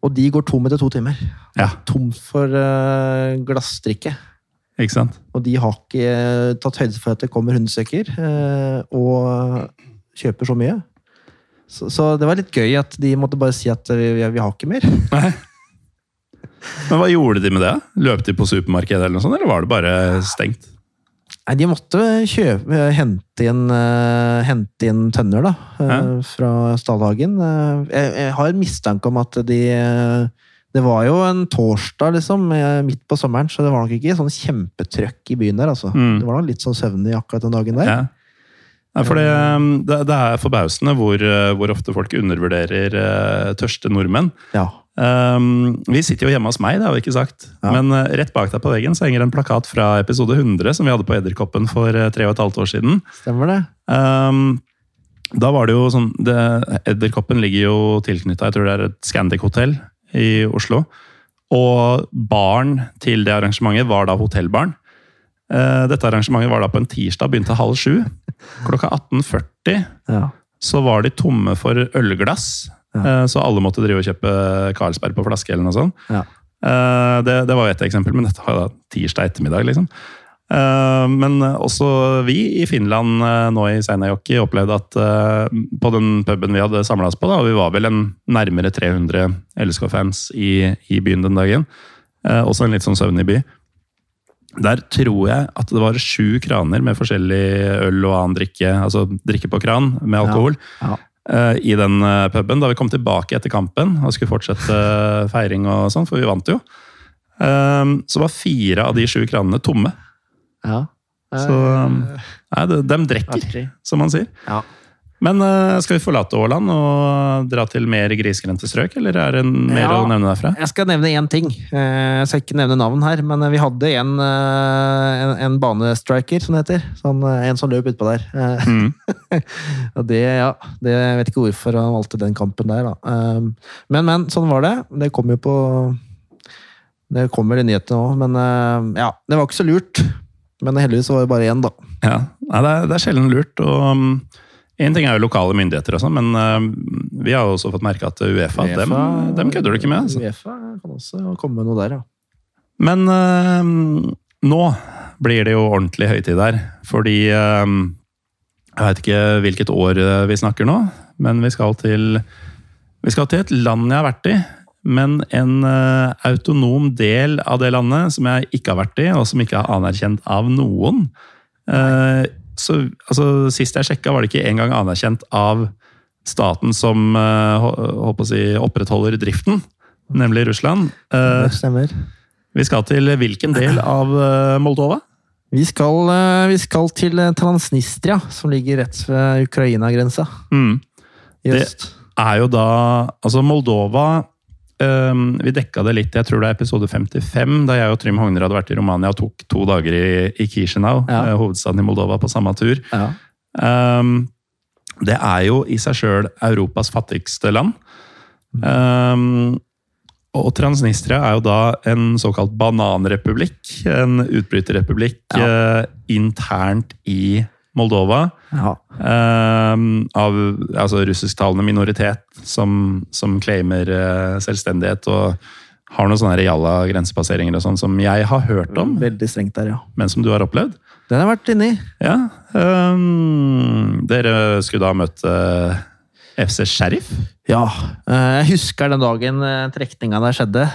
Og de går tom etter to timer. Ja, Tom for uh, glassdrikke. ikke sant? Og de har ikke tatt høyde for at det kommer hundestykker, uh, og kjøper så mye. Så, så det var litt gøy at de måtte bare si at vi, vi, vi har ikke mer. Nei. Men hva gjorde de med det? Løp de på supermarkedet, eller noe sånt, eller var det bare stengt? Nei, de måtte kjøpe, hente inn, uh, hente inn tønner da, uh, fra Stallhagen. Uh, jeg, jeg har en mistanke om at de eh, Det var jo en torsdag, liksom, eh, midt på sommeren, så det var nok ikke sånn kjempetrøkk i byen der. altså. Mm. Det var nok litt sånn søvnig akkurat den dagen der. Ja. Nei, for det, um, det, det er forbausende hvor, uh, hvor ofte folk undervurderer uh, tørste nordmenn. Ja. Um, vi sitter jo hjemme hos meg, det har vi ikke sagt. Ja. Men uh, rett bak deg på veggen så henger en plakat fra episode 100 som vi hadde på Edderkoppen for uh, tre og et halvt år siden. Stemmer det? Um, da var det jo sånn det, Edderkoppen ligger jo tilknytta jeg tror det er et Scandic-hotell i Oslo. Og baren til det arrangementet var da hotellbaren. Eh, Dette arrangementet var da på en tirsdag, begynte halv sju. Klokka 18.40 Ja. så var de tomme for ølglass. Ja. Eh, Så alle måtte drive og kjøpe Carlsberg på flaske eller noe sånt. Ja. Eh, Det, det var jo ett eksempel, men dette var da tirsdag ettermiddag, liksom. Men også vi i Finland nå i Seinajoki opplevde at på den puben vi hadde samla oss på, da, og vi var vel en nærmere 300 LSK-fans i, i byen den dagen, også en litt sånn søvnig by, der tror jeg at det var sju kraner med forskjellig øl og annen drikke, altså drikke på kran med alkohol, Ja. eh, i den eh, puben. Da vi kom tilbake etter kampen og skulle fortsette eh, feiring og sånn, for vi vant jo, så var fire av de sju kranene tomme. ja. Så nei, de, dem drikker, som man sier. Ja. Men eh, skal vi forlate Åland og dra til mer grisgrendte strøk, eller er det mer Ja. å nevne derfra? Jeg skal nevne én ting. Eh, Jeg skal ikke nevne navn her, men vi hadde en, eh, en, en banestriker, som det heter. Sånn, eh, en som løp utpå der. Eh, Mm. Og det, ja, det jeg vet ikke hvorfor han valgte den kampen der, da. Men, men, sånn var det. Det kom jo på Det kommer i nyhetene òg, men ja, det var ikke så lurt. Men heldigvis var det bare én, da. Ja, Nei, det, er, det er sjelden lurt. og Én ting er jo lokale myndigheter, og sånn, men uh, vi har også fått merke at Uefa, dem, dem kødder du ikke med. Altså. Uefa kan også komme med noe der, ja. Men uh, nå blir det jo ordentlig høytid der, fordi uh, Jeg veit ikke hvilket år vi snakker nå, men vi skal til Vi skal til et land jeg har vært i, men en uh, autonom del av det landet som jeg ikke har vært i, og som ikke er anerkjent av noen. Eh, så altså, Sist jeg sjekka, var det ikke engang anerkjent av staten som eh, si, opprettholder driften, nemlig Russland. Eh, Det stemmer. Vi skal til hvilken del av eh, Moldova? Vi skal, vi skal til Transnistria, som ligger rett ved Ukraina-grensa Mm. Det- Er jo da Altså, Moldova Vi dekka det litt, jeg tror det er episode 55, da jeg og Trym Hogner hadde vært i Romania og tok to dager i, i Kishinau, Ja. eh, hovedstaden i Moldova, på samme tur. Ja. Um, det er jo i seg sjøl Europas fattigste land. Um, og Transnistria er jo da en såkalt bananrepublikk. En utbryterrepublikk eh, internt i Moldova. ja. Um, av altså, russisktalende minoritet som, som claimer eh, selvstendighet og har noen sånne reale grensepasseringer og sånn som jeg har hørt om, Veldig strengt der, ja. men som du har opplevd. Den har jeg vært inni. Ja. Um, dere skulle da møte eh, FC Sheriff? Ja. eh, Jeg husker den dagen trekninga der skjedde.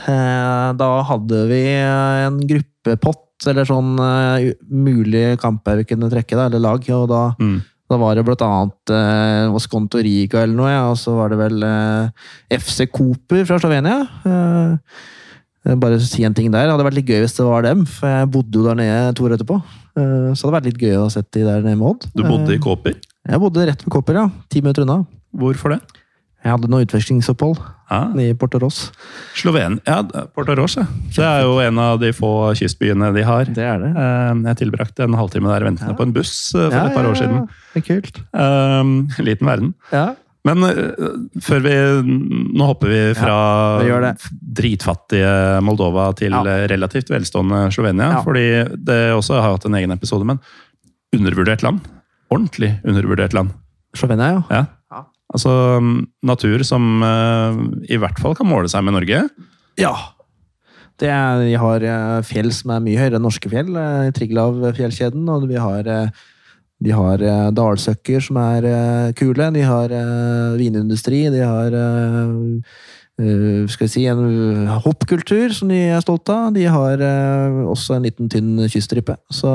Da hadde vi en gruppepott, eller sånn uh, mulige kamper vi kunne trekke, da, eller lag. Og da, Mm. da var det blant annet uh, Vasconto Riga eller noe, ja, og så var det vel uh, FC Cooper fra Slovenia. Uh, Bare si en ting der. Det hadde vært litt gøy hvis det var dem, for jeg bodde jo der nede to år etterpå. Eh, Så det hadde vært litt gøy å ha sett de der nede med Odd. Du bodde i Eh, Kåper. Jeg bodde rett ved Kåper, ja. Ti minutter unna. Hvorfor det? Jeg hadde noe utvekslingsopphold Ah, i Porto Ross. Sloven... Ja, Porto ja. Det er jo en av de få kystbyene de har. Det er det. Um, Jeg tilbrakte en halvtime der ventende Ja. på en buss for for et par år siden. Det er kult. Um, liten verden. Ja. Men før vi Nå hopper vi fra vi dritfattige Moldova til Ja. relativt velstående Slovenia. Ja. Fordi det også har hatt en egen episode, men undervurdert land. Ordentlig undervurdert land. Slovenia, ja. Ja. Altså um, natur som uh, i hvert fall kan måle seg med Norge. Ja. Det er, vi har eh, fjell som er mye høyere enn norske fjell. eh, Triglav-fjellkjeden. Og vi har, de har dalsøkker som er kule. De har vinindustri. De har skal vi si, en hoppkultur som de er stolte av. De har også en liten, tynn kyststripe. Så,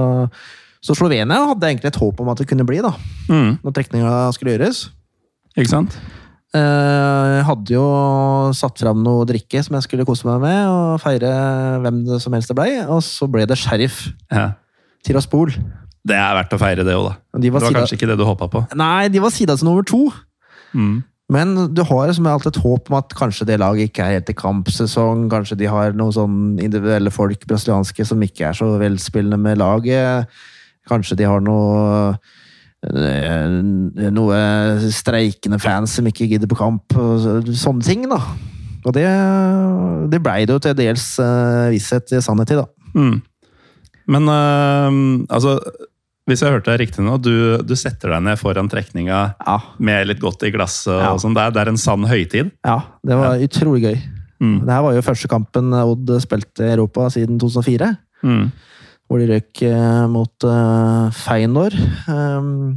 så Slovenia hadde egentlig et håp om at det kunne bli, da, Mm, når trekninga skulle gjøres. Ikke sant? Eh, Jeg hadde jo satt fram noe drikke som jeg skulle kose meg med, og feire hvem det som helst det blei. Og så ble det Sheriff Ja. Tiraspol. Det er verdt å feire det òg, da. De var Det var sida, kanskje ikke det du håpa på. nei, de var sida til nummer to. Mm. Men du har som alltid et håp om at kanskje det laget ikke er helt i kampsesong. Kanskje de har noen sånn individuelle folk brasilianske som ikke er så velspillende med laget. Kanskje de har noe noe streikende fans som ikke gidder på kamp. Sånne ting, da. Og det, det blei det jo til dels uh, visshet i sannhet i, da. Mm. Men øh, altså Hvis jeg hørte deg riktig nå, du, du setter deg ned foran trekninga Ja, med litt godt i glasset. Ja. og sånn. Det, det er en sann høytid. ja det var utrolig gøy. Mm. Det her var jo første kampen Odd spilte i Europa siden 2004. Mm. Hvor de røk eh, mot eh, Feinor. Um,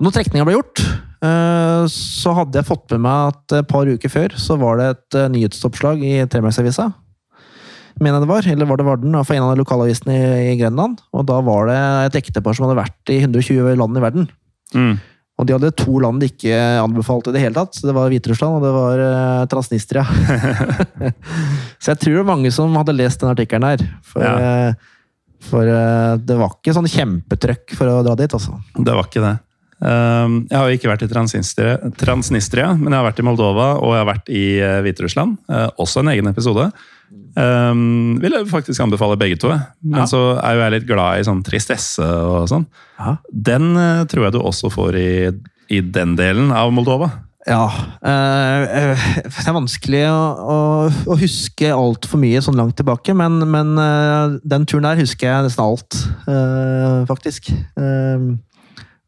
når trekninga ble gjort, eh, så hadde jeg fått med meg at et par uker før så var det et eh, nyhetsoppslag i Telemarksavisa. Mener jeg det var, eller var det Varden, for en av de lokalavisene i, i Grenland. Og da var det et ektepar som hadde vært i 120 land i verden. Mm. Og de hadde to land de ikke anbefalte i det hele tatt. Det var Hviterussland og det var eh, Transnistria. så jeg tror det var mange som hadde lest den artikkelen her. For, Ja. For eh, det var ikke sånn kjempetrøkk for å dra dit, altså. Det var ikke det. Um, jeg har jo ikke vært i Transnistria, Transnistria, men jeg har vært i Moldova og jeg har vært i uh, Hviterussland. Uh, også en egen episode. Um, vil jeg faktisk anbefale begge to. Men Ja. så er jo jeg litt glad i sånn tristesse og sånn. Den uh, tror jeg du også får i, i den delen av Moldova. Ja. eh, det er vanskelig å, å, å huske altfor mye sånn langt tilbake, men, men øh, den turen der husker jeg nesten alt, øh, faktisk.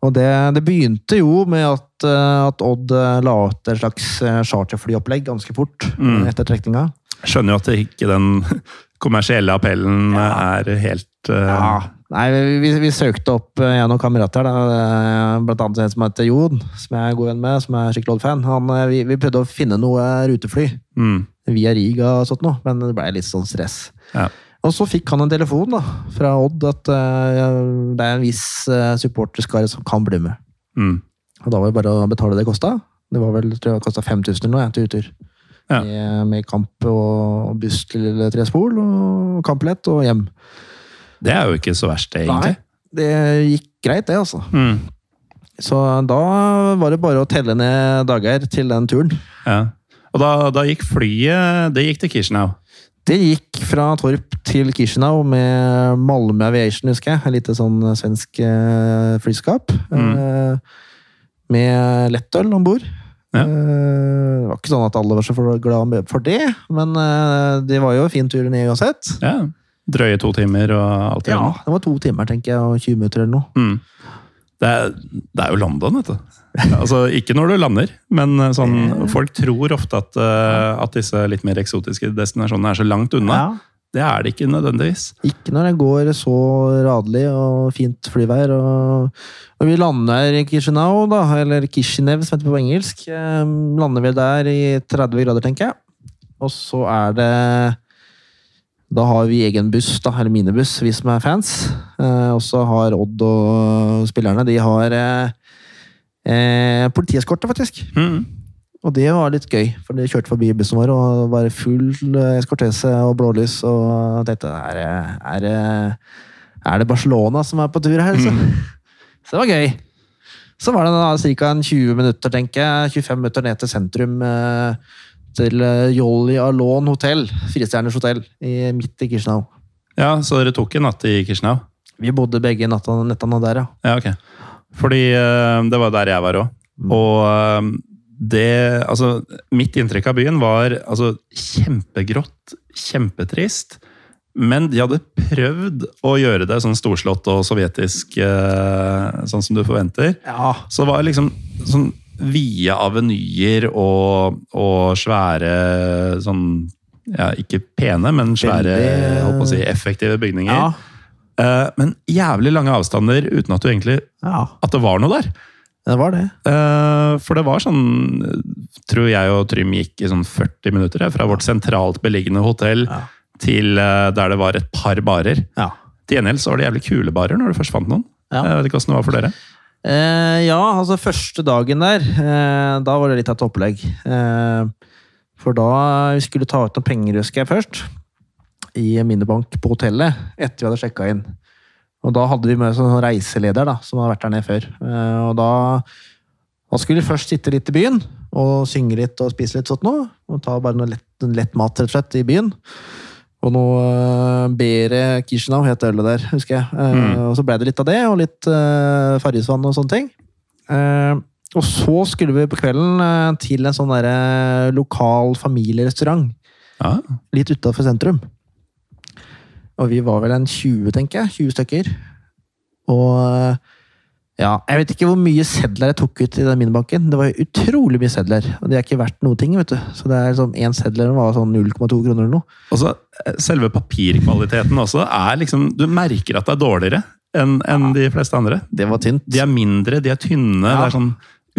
Og det, det begynte jo med at, at Odd la ut et slags charterflyopplegg ganske fort Mm. etter trekninga. Skjønner jo at det ikke den kommersielle appellen Ja. er helt Ja. Nei, vi, vi søkte opp eh, jeg og noen kamerater, da, eh, blant annet en som heter Jon, som jeg er god venn med, som er skikkelig Odd-fan. Han, eh, Vi, vi prøvde å finne noe rutefly mm, via Riga og sånt noe, men det ble litt sånn stress. Ja. Og så fikk han en telefon da, fra Odd at uh, det er en viss uh, supporterskare som kan bli med. mm. Og da var det bare å betale det kosta. Det var vel, tror jeg kosta 5000 eller noe ja, til uttur. Ja. Med, med kamp og buss til Trespol og kampbillett og hjem. Det er jo ikke så verst, egentlig. Nei, det gikk greit, det, altså. Mm. Så da var det bare å telle ned dager til den turen. Ja. Og da, da gikk flyet Det gikk til Kishinau? Det gikk fra Torp til Kishinau med Malmö Aviation, husker jeg. Et lite sånn svensk eh, flyskap. Mm. Eh, med lettøl om bord. Ja. Eh, det var ikke sånn at alle var så glad for det, men det var jo en fin tur ned uansett. Ja. Drøye to timer og alt det der? Ja, det var to timer, tenker jeg, og 20 minutter eller noe. Mm. Det, er, det er jo London, vet du. Altså, ikke når du lander, men eh, sånn, folk tror ofte at, eh, at disse litt mer eksotiske destinasjonene er så langt unna. Ja. Det er det ikke nødvendigvis. Ikke når det går så radelig og fint flyvær. Og, og vi lander i Chisinau, da, eller Kishinev som heter det på engelsk. Eh, lander vi der i 30 grader, tenker jeg. Og så er det Da har vi egen buss, da, eller minibuss, vi som er fans. Eh, og så har Odd og spillerne De har eh, eh, politieskorte, faktisk. Mm. Og det var litt gøy, for de kjørte forbi bussen vår og var full eh, eskortese og blålys. Og tenkte er, er, er det Barcelona som er på tur her? Så, så det var gøy. Så var det ca. 20 minutter, tenker jeg, 25 minutter ned til sentrum. eh, Til eh, Jolly Alon hotell, firestjerners hotell, i, midt i Kishnau. Ja, så dere tok en natt i Kishinev? Vi bodde begge nattene, nettene der, ja. Ja, ok. Fordi eh, det var der jeg var òg. Mm. Og eh, det Altså, mitt inntrykk av byen var altså kjempegrått, kjempetrist. Men de hadde prøvd å gjøre det sånn storslått og sovjetisk, sånn som du forventer. Ja, Så det var liksom sånn vide avenyer og, og svære sånn ja, Ikke pene, men svære, Veldig- si, effektive bygninger. ja, Uh, men jævlig lange avstander uten at du egentlig ja. At det var noe der. Det var det. Uh, for det var sånn Tror jeg og Trym gikk i sånn 40 minutter fra vårt sentralt beliggende hotell til uh, der det var et par barer. Ja. Til gjengjeld så var det jævlig kule barer når du først fant noen. Jeg vet ikke hvordan det var for dere. Eh, ja, altså første dagen der, eh, da var det litt av et opplegg. Eh, for da vi skulle ta ut noen penger, husker jeg først, i minibank på hotellet, etter vi hadde sjekka inn. Og da hadde vi med oss en sånn reiseleder da, som hadde vært der nede før. Eh, og da, da skulle vi først sitte litt i byen, og synge litt og spise litt sånt noe. Og ta bare noe lett, lett mat, rett og slett, i byen. Og noe uh, Bere Kishinau het ølet der, husker jeg. Eh, Mm. Og så ble det litt av det, og litt uh, Farrisvann og sånne ting. Eh, og så skulle vi på kvelden eh, til en sånn derre lokal familierestaurant Ja, litt utafor sentrum. Og vi var vel en 20, tenker jeg. 20 stykker. Og eh, ja, jeg vet ikke hvor mye sedler jeg tok ut i den minibanken. Det var utrolig mye sedler. Og det er ikke verdt noe ting, vet du. Så det er sånn, én seddel var sånn 0,2 kroner eller noe. Og så eh, Selve papirkvaliteten også er liksom Du merker at det er dårligere enn enn de fleste andre. Det var tynt. De er mindre, de er tynne. Ja. Det er sånn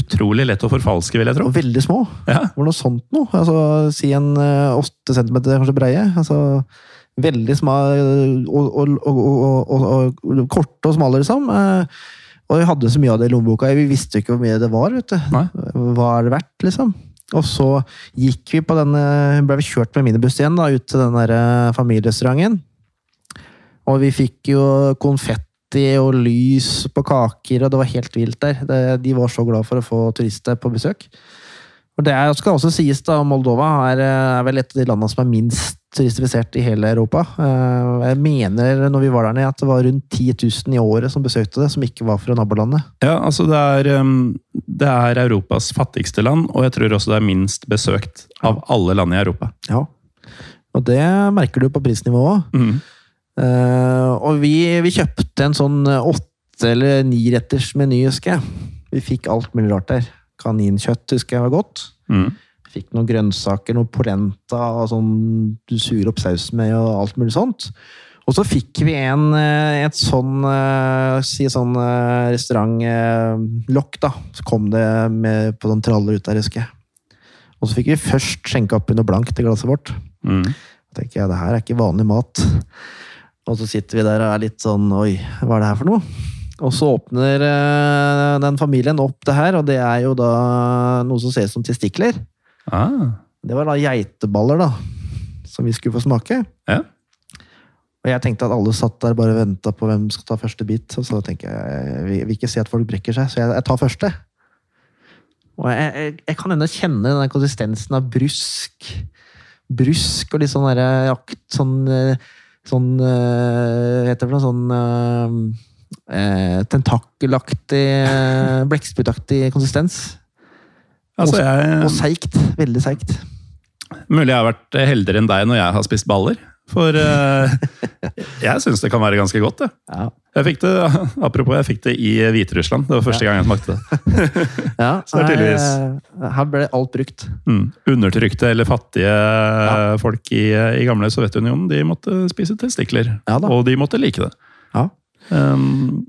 utrolig lett å forfalske, vil jeg tro. Og veldig små. Ja. Det var noe sånt noe. Altså, si en eh, åtte centimeter kanskje breie. Altså, veldig små og, og, og, og, og, og korte og smale, liksom. Og vi hadde så mye av det i lommeboka. Vi visste ikke hvor mye det var. vet du. Nei. Hva er det verdt, liksom? Og så gikk vi på denne, ble vi kjørt med minibuss igjen da, ut til den der eh, familierestauranten. Og vi fikk jo konfetti og lys på kaker, og det var helt vilt der. De var så glad for å få turister på besøk. Og det er, skal også sies da, Moldova er, er vel et av de landene som er minst turistifisert i hele Europa. Eh, Jeg mener når vi var der nede at det var rundt 10 000 i året som besøkte det, som ikke var fra nabolandet. Ja, altså det er, um, det er Europas fattigste land, og jeg tror også det er minst besøkt av alle land i Europa. Ja. Og det merker du på prisnivået òg. Mhm. Eh, og vi, vi kjøpte en sånn åtte- eller niretters meny, husker jeg. Vi fikk alt mulig rart der. Kaninkjøtt husker jeg var godt. Mm. Fikk noen grønnsaker, noe polenta og sånn du suger opp sausen med, og alt mulig sånt. Og så fikk vi en, eh, et sånn eh, si sånn eh, restaurantlokk, da. Så kom det med på sånn traller ut der, husker jeg. Og så fikk vi først skjenka oppi noe blankt i glasset vårt. Mm. Da tenker jeg, det her er ikke vanlig mat. Og så sitter vi der og er litt sånn Oi, hva er det her for noe? Og så åpner eh, den familien opp det her, og det er jo da noe som ser ut som testikler. Ah. Det var da geiteballer, da. Som vi skulle få smake. Ja. Og jeg tenkte at alle satt der bare venta på hvem som skal ta første bit. Og så tenker jeg jeg vil- ikke se at folk brekker seg, så jeg, jeg tar første. Og jeg, jeg, jeg kan ennå kjenne den konsistensen av brusk. Brusk og litt sånn derre jakt Sånn, eh, sånn eh, Hva heter det for noe? Sånn eh, eh, tentakelaktig, eh, blekksprutaktig konsistens. Altså, Og jeg, seigt. Veldig seigt. mulig jeg har vært heldigere enn deg når jeg har spist baller. For eh, jeg syns det kan være ganske godt. Det. Ja. Jeg fikk det, apropos, jeg fikk det i Hviterussland. Det var første gang jeg smakte det. Ja, Så det er tydeligvis- eh, Her ble alt brukt. Mm. Undertrykte eller fattige folk i, i gamle Sovjetunionen de måtte spise testikler. Ja og de måtte like det. Ja. Um,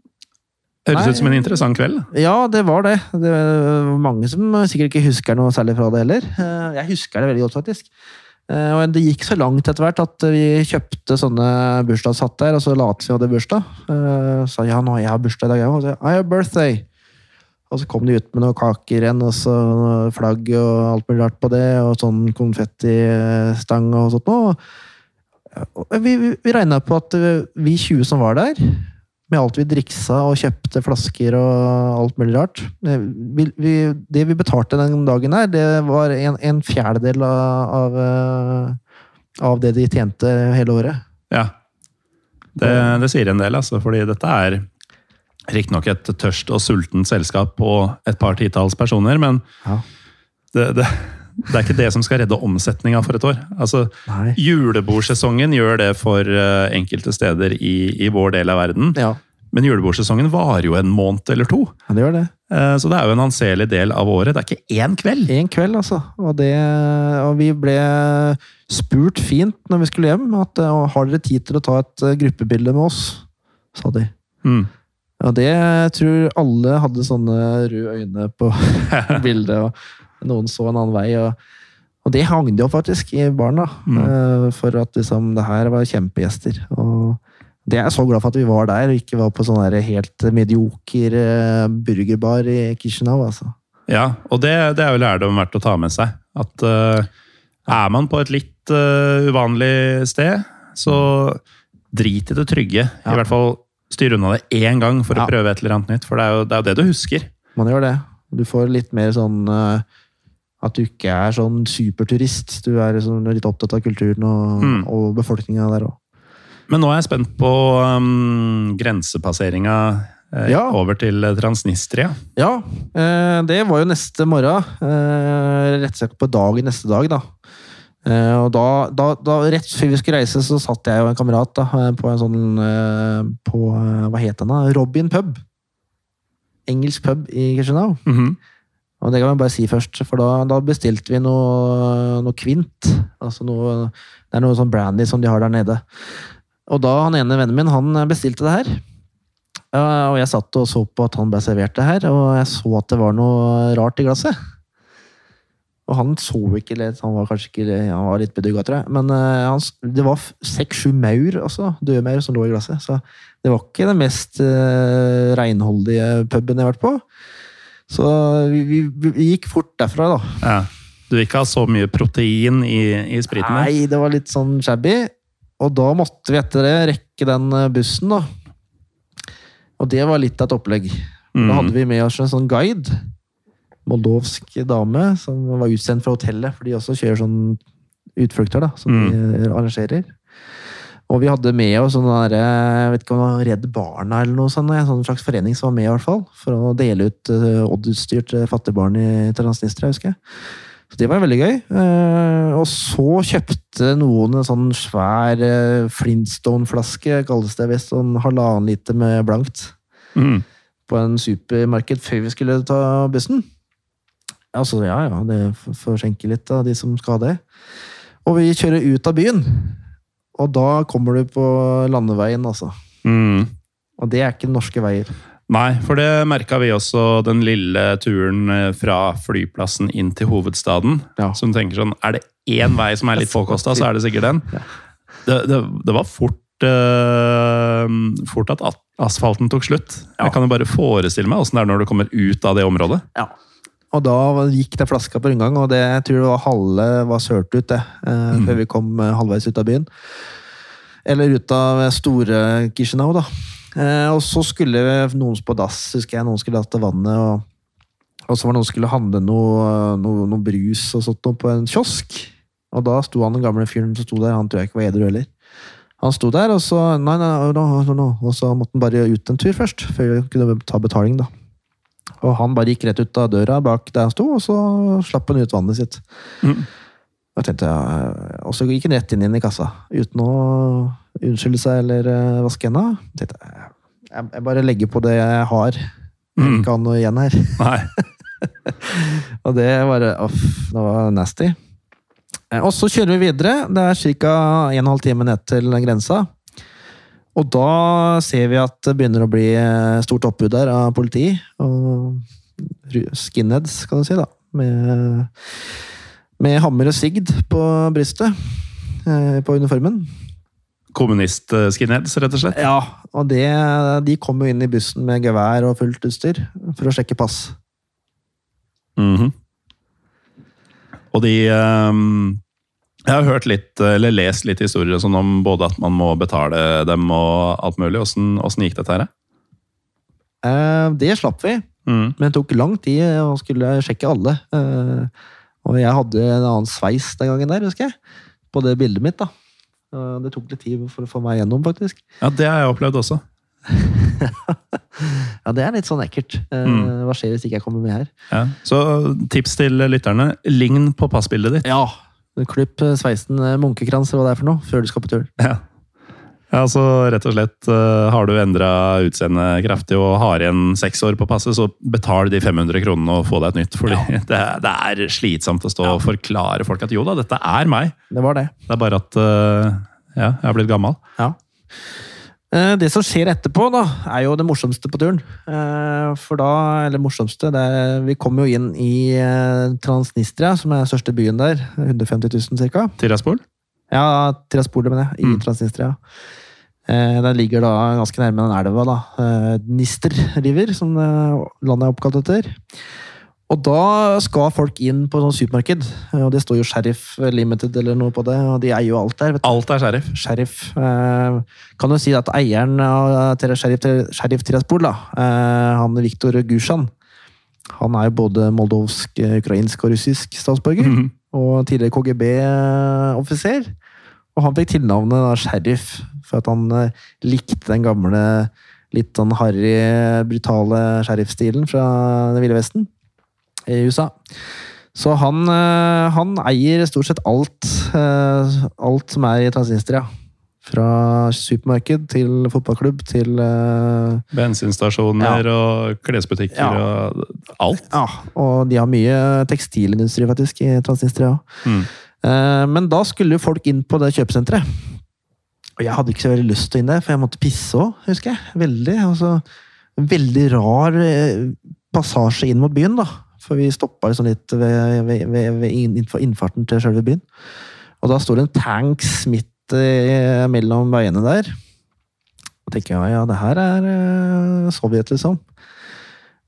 høres ut som en interessant kveld. Ja, det var det. Det var mange som sikkert ikke husker noe særlig fra det heller. Eh, Jeg husker det veldig godt, faktisk. Eh, Og det gikk så langt etter hvert at vi kjøpte sånne bursdagshatter, og så lot vi hadde bursdag. Eh, Sa ja, nå har jeg bursdag i dag, òg. I have birthday. Og så kom de ut med noen kaker igjen, og så flagg og alt mulig rart på det, og sånn konfettistang og sånt noe. Vi, vi, vi regna på at vi 20 som var der, med alt vi driksa og kjøpte flasker og alt mulig rart. Eh, Vi, vi, det vi betalte den dagen her, det var en, en fjerdedel av, av, eh, av det de tjente hele året. Ja. Det, det sier en del, altså, fordi dette er riktignok et tørst og sultent selskap på et par titalls personer, men Ja. det, det, det er ikke det som skal redde omsetninga for et år. Altså, Nei. Julebordsesongen gjør det for eh, enkelte steder i, i vår del av verden, Ja, men julebordsesongen varer jo en måned eller to. ja, det gjør det. Eh, Så det er jo en anselig del av året. Det er ikke én kveld. En kveld, altså. Og, det, og vi ble spurt fint når vi skulle hjem, at eh, har dere tid til å ta et gruppebilde med oss? sa de. Mm. Og det jeg tror alle hadde sånne røde øyne på bildet, og noen så en annen vei. Og, og det hang det jo faktisk i barna. Mm. eh, For at liksom, det her var kjempegjester. Og det er jeg så glad for at vi var der, og ikke var på sånn helt medioker eh, burgerbar i Kishinev, altså. Ja, og det, det er jo lærdom verdt å ta med seg. At uh, er man på et litt uh, uvanlig sted, så drit i det trygge. Ja. I hvert fall styr unna det én gang for Ja. å prøve et eller annet nytt. For det er jo det, er jo det du husker. Man gjør det. Du får litt mer sånn eh, at du ikke er sånn superturist. Du er sånn litt opptatt av kulturen og, Mm. og befolkninga der òg. Men nå er jeg spent på um, grensepasseringa eh, Ja. over til Transnistria. Ja, eh, det var jo neste morgen. Eh, rett og slett på dagen neste dag, da. Eh, og da, da, da, rett før vi skulle reise, så satt jeg og en kamerat da, eh, på en sånn eh, På eh, Hva het den, da? Robin pub. Engelsk pub i Kirstenau. Mhm. Og det kan vi bare si først, for da, da bestilte vi noe, noe kvint. Altså noe, det er noe sånn brandy som de har der nede. Og da han ene vennen min, han bestilte det her. Eh, Og jeg satt og så på at han ble servert det her, og jeg så at det var noe rart i glasset. Og han så ikke litt, han var kanskje ikke han var litt bedugga, tror jeg. Men eh, han, det var seks-sju maur, altså, døde maur, som lå i glasset. Så det var ikke den mest uh, renholdige puben jeg har vært på. Så vi, vi, vi gikk fort derfra, da. Ja. Du vil ikke ha så mye protein i, i spriten? Nei, det var litt sånn shabby. Og da måtte vi etter det rekke den eh, bussen, da. Og det var litt av et opplegg. Da Mhm. hadde vi med oss en sånn guide. Moldovsk dame som var utsendt fra hotellet, for de også kjører sånn utflukter, da, som de arrangerer. Og vi hadde med oss sånn der, jeg vet ikke om det var Redd Barna eller noe sånt, en sånn slags forening som var med, i hvert fall, for å dele ut uh, Odd-utstyr til fattige barn i Transnistria, husker jeg. Så det var veldig gøy. Eh, og så kjøpte noen en sånn svær eh, Flintstone-flaske, kalles det visst, sånn halvannen liter med blankt mm. på en supermarked før vi skulle ta bussen. Altså, ja, ja, det får skjenke litt av de som skal ha det. Og vi kjører ut av byen. Og da kommer du på landeveien, altså. Mm. Og det er ikke norske veier. Nei, for det merka vi også den lille turen eh, fra flyplassen inn til hovedstaden. Ja. Som tenker sånn Er det én vei som er litt påkosta, så er det sikkert den. Ja. Det, det, det var fort uh, Fort at at asfalten tok slutt. Ja. Jeg kan jo bare forestille meg åssen det er når du kommer ut av det området. Ja. Og da gikk det flaska på rundgang, og det, jeg tror det var halve var sølt ut, det. Mm. Før vi kom eh, halvveis ut av byen. Eller ut av store Kishinau, da. Eh, og så skulle noen på dass, husker jeg. Noen skulle til vannet. Og, og så var det noen som skulle handle noe, noe, noe brus og sånt på en kiosk. Og da sto han den gamle fyren som sto der, han tror jeg ikke var edru heller. Han sto der, og så nei, nei, no, no, no. Og så måtte han bare ut en tur først, før vi kunne ta betaling, da. Og han bare gikk rett ut av døra bak der han sto, og så slapp han ut vannet sitt. Mm. Og tenkte, ja, og så gikk han rett inn, inn i kassa, uten å unnskylde seg eller uh, vaske henda. Jeg bare legger på det jeg har. Jeg vil ikke ha noe igjen her. Nei. Og det var, off, det var nasty. Eh, Og så kjører vi videre. Det er ca. 1 12 time ned til grensa. Og da ser vi at det begynner å bli eh, stort oppbud der av politi. Og skinheads, kan du si, da. Med, med hammer og sigd på brystet. eh, På uniformen. Kommunist-skinheads, rett og slett. Ja, og det, de kom jo inn i bussen med gevær og fullt utstyr for å sjekke pass. Mhm. Og de ehm, Jeg har hørt litt, eller lest litt historier sånn om både at man må betale dem og alt mulig. Åssen gikk dette her? Eh, Det slapp vi. Mm. Men det tok lang tid å skulle sjekke alle. Eh, Og jeg hadde en annen sveis den gangen der, husker jeg. På det bildet mitt, da. Eh, Det tok litt tid for å få meg gjennom, faktisk. Ja, det har jeg opplevd også. Ja, det er litt sånn ekkelt. Eh, Mm. Hva skjer hvis ikke jeg kommer med her? Ja. Så tips til lytterne. Lign på passbildet ditt. Ja! Klipp eh, sveisen eh, munkekrans eller hva det er for noe, før du skal på tur. Ja. ja, så rett og slett eh, Har du endra utseendet kraftig og har igjen seks år på passet, så betal de 500 kronene og få deg et nytt. Fordi det, er- det er slitsomt å stå og forklare folk at jo da, dette er meg. Det var det. Det er bare at ja, jeg har blitt gammel. Ja. Eh, Det som skjer etterpå, da, er jo det morsomste på turen. Eh, For da, eller morsomste, er, vi kom jo inn i eh, Transnistria, som er den største byen der. 150 000 ca. Tiraspol? Ja, Tiraspol, mener jeg. I Mm. Transnistria. Den ligger da ganske nærme den elva, da. Nister-river, som landet er oppkalt etter. Og da skal folk inn på sånn supermarked, og det står jo Sheriff Limited eller noe på det, og de eier jo alt der. Alt er sheriff. Sheriff. Eh, kan du si at eieren av Sheriff, Sheriff Tiraspol, da, eh, han Viktor Gusjan, han er jo både moldovsk, eh, ukrainsk og russisk statsborger, Mhm. og tidligere KGB-offiser. Og han fikk tilnavnet da, Sheriff for at han eh, likte den gamle, litt sånn harry, brutale sheriffstilen fra Det ville vesten i USA. Så han, eh, han eier stort sett alt, eh, alt som er i Transnistria. Fra supermarked til fotballklubb til eh, Bensinstasjoner og klesbutikker Ja. og alt. Ja, og de har mye tekstilindustri faktisk i Transnistria. Mm. Eh, Men da skulle jo folk inn på det kjøpesenteret. Og jeg hadde ikke så veldig lyst til å inn der, for jeg måtte pisse òg, husker jeg. Veldig. Altså, veldig rar passasje inn mot byen, da. For vi stoppa liksom litt ved, ved, ved, ved inn- innfarten til selve byen. Og da står det en tanks midt eh, mellom veiene der. Og tenker jeg ja, det her er eh, Sovjet, liksom.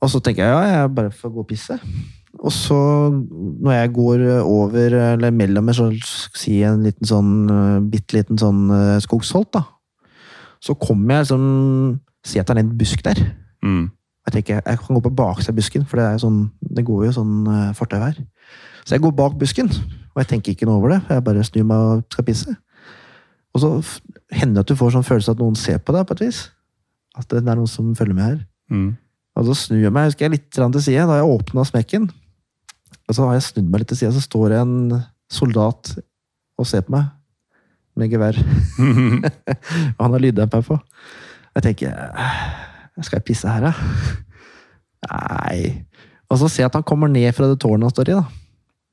Og så tenker jeg ja, jeg bare får gå og pisse. Og så, når jeg går over, eller mellom sånn, si en liten sånn, eh, bitte liten sånn skogsholt, da, så kommer jeg liksom, ser at det er en busk der. Mm. Jeg tenker, jeg kan gå på baksida av busken, for det, er sånn, det går jo sånn uh, her. Så jeg går bak busken, og jeg tenker ikke noe over det. Jeg bare snur meg og skal pisse. Og så hender det at du får sånn følelse at noen ser på deg, på et vis. At det er noen som følger med her. Mm. Og så snur jeg meg husker jeg, litt til side. Da har jeg åpna smekken. Og så har jeg snudd meg litt til sida, så står det en soldat og ser på meg. Med gevær. Og han har lyddemper på. Jeg tenker Skal jeg pisse her, da? Nei. Og så ser jeg at han kommer ned fra det tårnet han står i. da.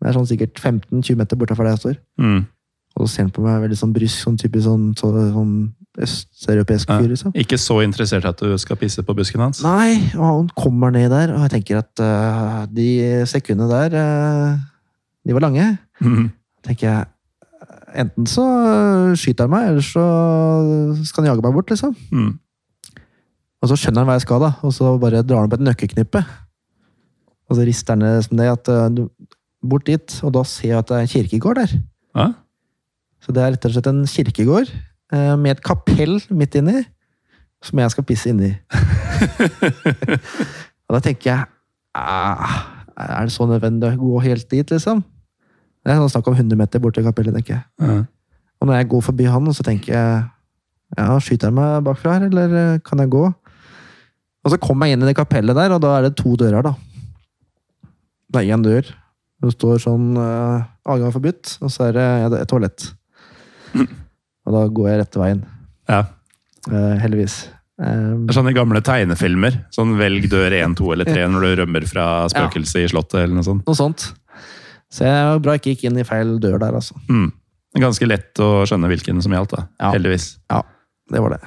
Det er sånn sikkert 15-20 meter bortafor der jeg står. Mm. Og så ser han på meg veldig sånn brysk, sånn typisk sånn, så, sånn østeuropeisk fyr, liksom. Ikke så interessert at du skal pisse på busken hans? Nei, og han kommer ned der, og jeg tenker at uh, de sekundene der, uh, de var lange. Mm. tenker jeg, enten så skyter han meg, eller så skal han jage meg bort, liksom. Mm. Og så skjønner han hva jeg skal, da, og så bare drar han på et nøkkeknippe. Og så rister han det som det at du bort dit, og da ser jeg at det er en kirkegård der. Ja? Så det er rett og slett en kirkegård eh, med et kapell midt inni, som jeg skal pisse inni. og da tenker jeg ah, Er det så nødvendig å gå helt dit, liksom? Det er sånn snakk om 100 meter bort til kapellet, tenker jeg. Ja. Og når jeg går forbi han, så tenker jeg ja, skyter han meg bakfra her, eller eh, kan jeg gå? Og så kom jeg inn i det kapellet der, og da er det to dører, da. Det er én dør. Det står sånn uh, adgang forbudt, og så er det ja, et toalett. Og da går jeg rette veien. ja. Uh, heldigvis. Um, Det er sånne gamle tegnefilmer. Sånn velg dør 1, 2 eller 3 når du rømmer fra spøkelset i slottet. eller noe sånt. noe sånt. Så jeg var bra ikke gikk inn i feil dør der, altså. Mm. Det er Ganske lett å skjønne hvilken som gjaldt, da. Ja. Heldigvis. Ja, det var det.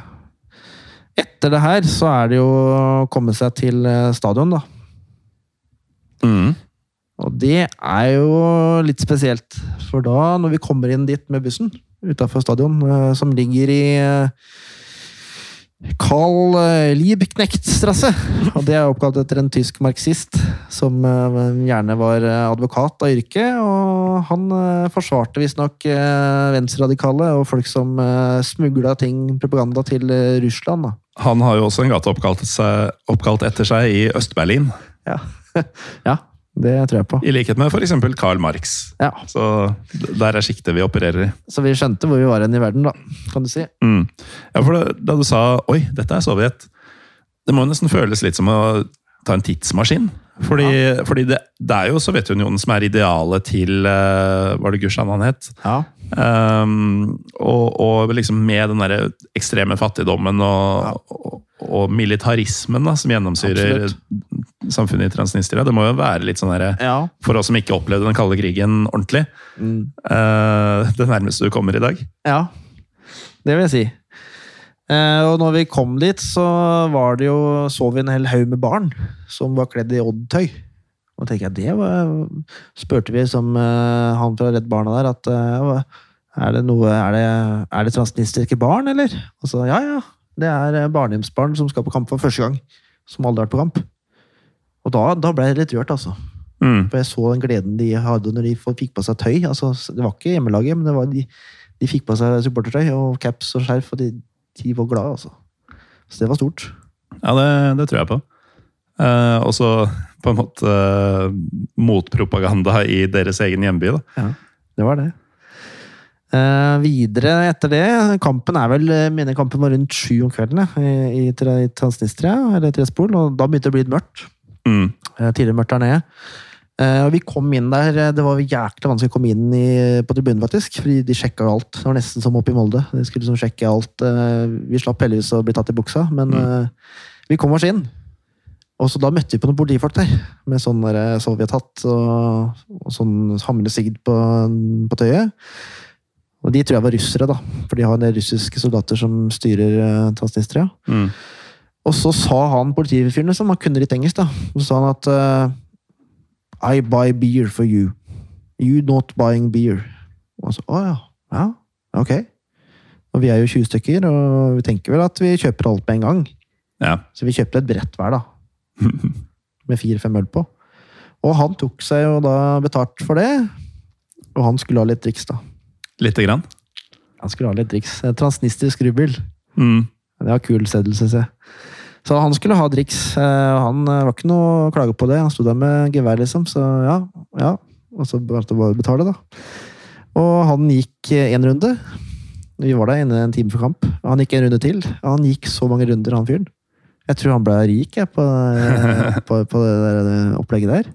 Etter det her så er det jo å komme seg til eh, stadion, da. Mm. Og det er jo litt spesielt. For da, når vi kommer inn dit med bussen utafor stadion, eh, som ligger i Karl eh, Liebknechtstrasse, og det er oppkalt etter en tysk marxist som eh, gjerne var eh, advokat av yrke, og han forsvarte visstnok venstreradikale og folk som smugla ting, propaganda, til Russland. da. Han har jo også en gate oppkalt, oppkalt etter seg i Øst-Berlin. Ja. ja, det tror jeg på. I likhet med f.eks. Karl Marx. Ja, Så der er sjiktet vi opererer i. Så vi skjønte hvor vi var hen i verden, da, kan du si. Mm. Ja, for da, da du sa 'oi, dette er Sovjet', det må nesten føles litt som å ta en tidsmaskin. Fordi, fordi det, det er jo Sovjetunionen som er idealet til uh, Var det Gushan han het? Ja. Um, og, og liksom med den der ekstreme fattigdommen og, og, og militarismen da, som gjennomsyrer samfunnet i Transnistria. Det må jo være litt sånn derre ja. For oss som ikke opplevde den kalde krigen ordentlig, Mm. Uh, det nærmeste du kommer i dag. Ja, det vil jeg si. Uh, og når vi kom dit, så var det jo, så vi en hel haug med barn som var kledd i Odd-tøy. Og tenker jeg, det var, spurte vi som uh, han fra Redd Barna der, at er det noe, er det, er det transnistriske barn, eller? Og så, ja, ja, det er eh, barnehjemsbarn som skal på kamp for første gang, som aldri har vært på kamp. Og da, da ble jeg litt rørt, altså. Mm. For jeg så den gleden de hadde når de fikk på seg tøy. Altså, det var ikke hjemmelaget, men det var de, de fikk på seg supportertøy og caps og skjerf, og de, de var glade, altså. Så det var stort. Ja, det, det tror jeg på. Eh, og så på en måte eh, motpropaganda i deres egen hjemby. da. Ja, Det var det. Eh, videre etter det Kampen er vel jeg mener kampen var rundt sju om kvelden i, i, i Transnistria, eller Trespol, og da begynte det å bli mørkt. Mm. Eh, tidligere mørkt der nede. Eh, og vi kom inn der, eh, Det var jækla vanskelig å komme inn i, på tribunen, faktisk. Fordi de sjekka jo alt. Det var nesten som oppe i Molde. De skulle liksom sjekke alt. Vi slapp heldigvis å bli tatt i buksa, men mm. vi kom oss inn. Og så da møtte vi på noen politifolk der, med sånn sovjethatt og, og sånn hamrende sigd på, på tøyet. Og de tror jeg var russere, da. For de har en del russiske soldater som styrer Transnistria. Mm. Og så sa han politifyren, som han kunne litt engelsk, da. Så sa han at uh, I buy beer for you. You not buying beer. Og så, å ja. Ja, ok. Og vi er jo 20 stykker, og vi tenker vel at vi kjøper alt med en gang. Ja. Så vi kjøpte et brett hver, da. Med fire-fem øl på. Og han tok seg jo da betalt for det. Og han skulle ha litt driks, da. Lite grann. Han skulle ha litt driks. Transnistisk rubbel. Mm. Det var kul seddel, synes jeg. Så han skulle ha driks. eh, Han eh, var ikke noe klage på det. Han sto der med gevær, liksom. Så ja, ja. Og så bare å betale, da. Og han gikk én runde. Vi var der inne en time før kamp. Han gikk en runde til. Han gikk så mange runder, han fyren. Jeg tror han ble rik jeg, på, eh, på, på det der eh, opplegget der.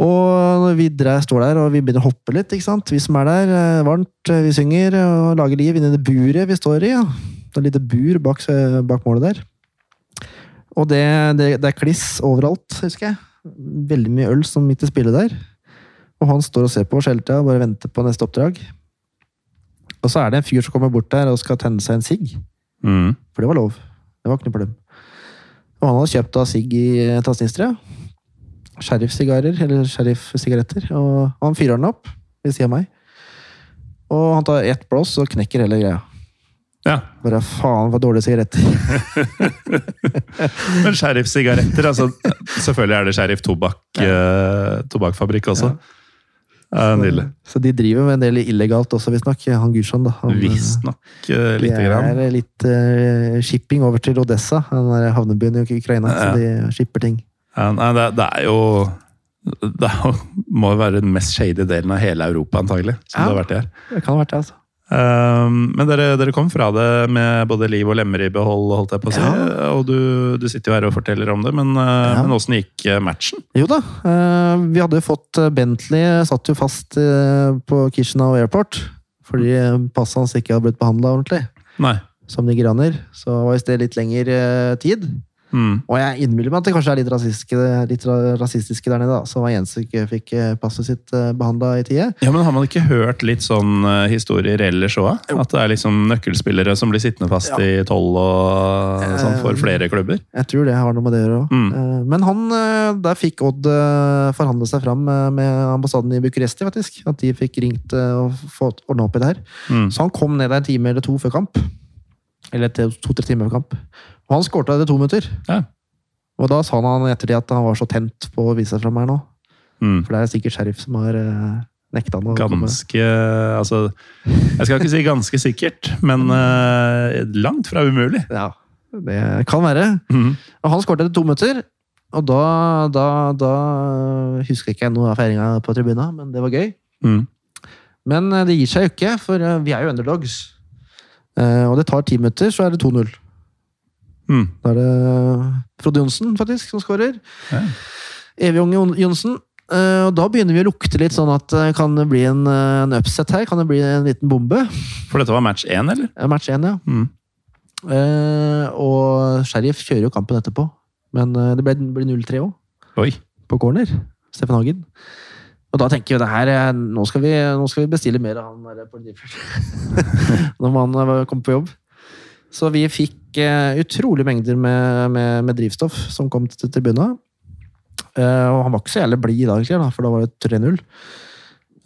Og vi står der og vi begynner å hoppe litt, ikke sant? vi som er der, eh, varmt, eh, vi synger og lager liv inni det buret vi står i. Ja. Det et lite bur bak, eh, bak målet der. Og det, det, det er kliss overalt, husker jeg. Veldig mye øl som midt i spillet der. Og han står og ser på oss hele tida og bare venter på neste oppdrag. Og så er det en fyr som kommer bort der og skal tenne seg en sigg. Mm. For det var lov. Det var ikke noe problem. Og han hadde kjøpt da sigg i Transnistria. Sheriff-sigarer, eller sheriff-sigaretter. Og han fyrer den opp ved siden av meg. Og han tar ett blås og knekker hele greia. Ja. Bare faen, for dårlige sigaretter. Men sheriff-sigaretter, altså Selvfølgelig er det Sheriff tobakk, eh, tobakkfabrikk også. Ja. Nydelig. Så de driver med en del illegalt også, visstnok. Han Gushan, da. Han, Visstnok eh, Det lite grann. er litt eh, shipping over til Odessa, den der havnebyen i Ukraina. Ja. Så de shipper ting. Ja, nei, det, det er jo Det må jo være den mest shady delen av hele Europa, antagelig. Som det har vært i her. Det kan ha vært det, altså. Um, men dere, dere kom fra det med både liv og lemmer i behold, holdt jeg på å si. Ja. Og du, du sitter jo her og forteller om det, men, uh, Ja. men åssen gikk uh, matchen? Jo da, eh, vi hadde jo fått eh, Bentley satt jo fast eh, på Kishinau Airport. Fordi eh, passet hans ikke hadde blitt behandla ordentlig Nei. som nigerianer. Så var visst det litt lengre eh, tid. Mm. Og jeg innbiller meg at det kanskje er litt rasistiske, litt rasistiske der nede, da. Så var eneste ikke fikk eh, passet sitt behandla i tide. Ja, men Har man ikke hørt litt sånn uh, historier ellers òg? At det er liksom nøkkelspillere som blir sittende fast Ja. i toll og sånn for Eh, flere klubber? Jeg tror det har noe med det å gjøre òg. Mm. Men han, eh, der fikk Odd eh, forhandle seg fram eh, med ambassaden i Bucuresti, faktisk. At de fikk ringt eh, og fått ordna opp i det her. Mm. Så han kom ned en time eller to før kamp. Eller to-tre timer før kamp. Og han skårte etter to minutter. Ja. Og da sa han etter ettertid at han var så tent på å vise seg fram her nå. Mm. For det er sikkert sheriff som har uh, nekta han å komme. Ganske Altså, jeg skal ikke si ganske sikkert, men uh, langt fra umulig. Ja, det kan være. Mm. Og han skårte etter to minutter. Og da, da, da husker ikke jeg noe av feiringa på tribuna, men det var gøy. Mm. Men eh, det gir seg jo ikke, for eh, vi er jo underdogs. Eh, Og det tar ti minutter, så er det 2-0. Mm. Da er det Frode Johnsen faktisk som skårer. Ja. Evig Johnsen. Eh, Og da begynner vi å lukte litt sånn at eh, kan det bli en, eh, en upset her? Kan det bli en liten bombe? For dette var match én, eller? Match én, ja. Mm. Eh, Og Sheriff kjører jo kampen etterpå. Men det ble, ble 0-3 òg, på corner. Steffen Hagen. Og da tenker vi det her, eh, nå skal vi, nå skal vi bestille mer av han der på Difford. Når han kommer på jobb. Så vi fikk uh, utrolig mengder med, med, med drivstoff som kom til tribunen. Uh, og han var ikke så jævlig blid i dag, da, for da var det 3-0.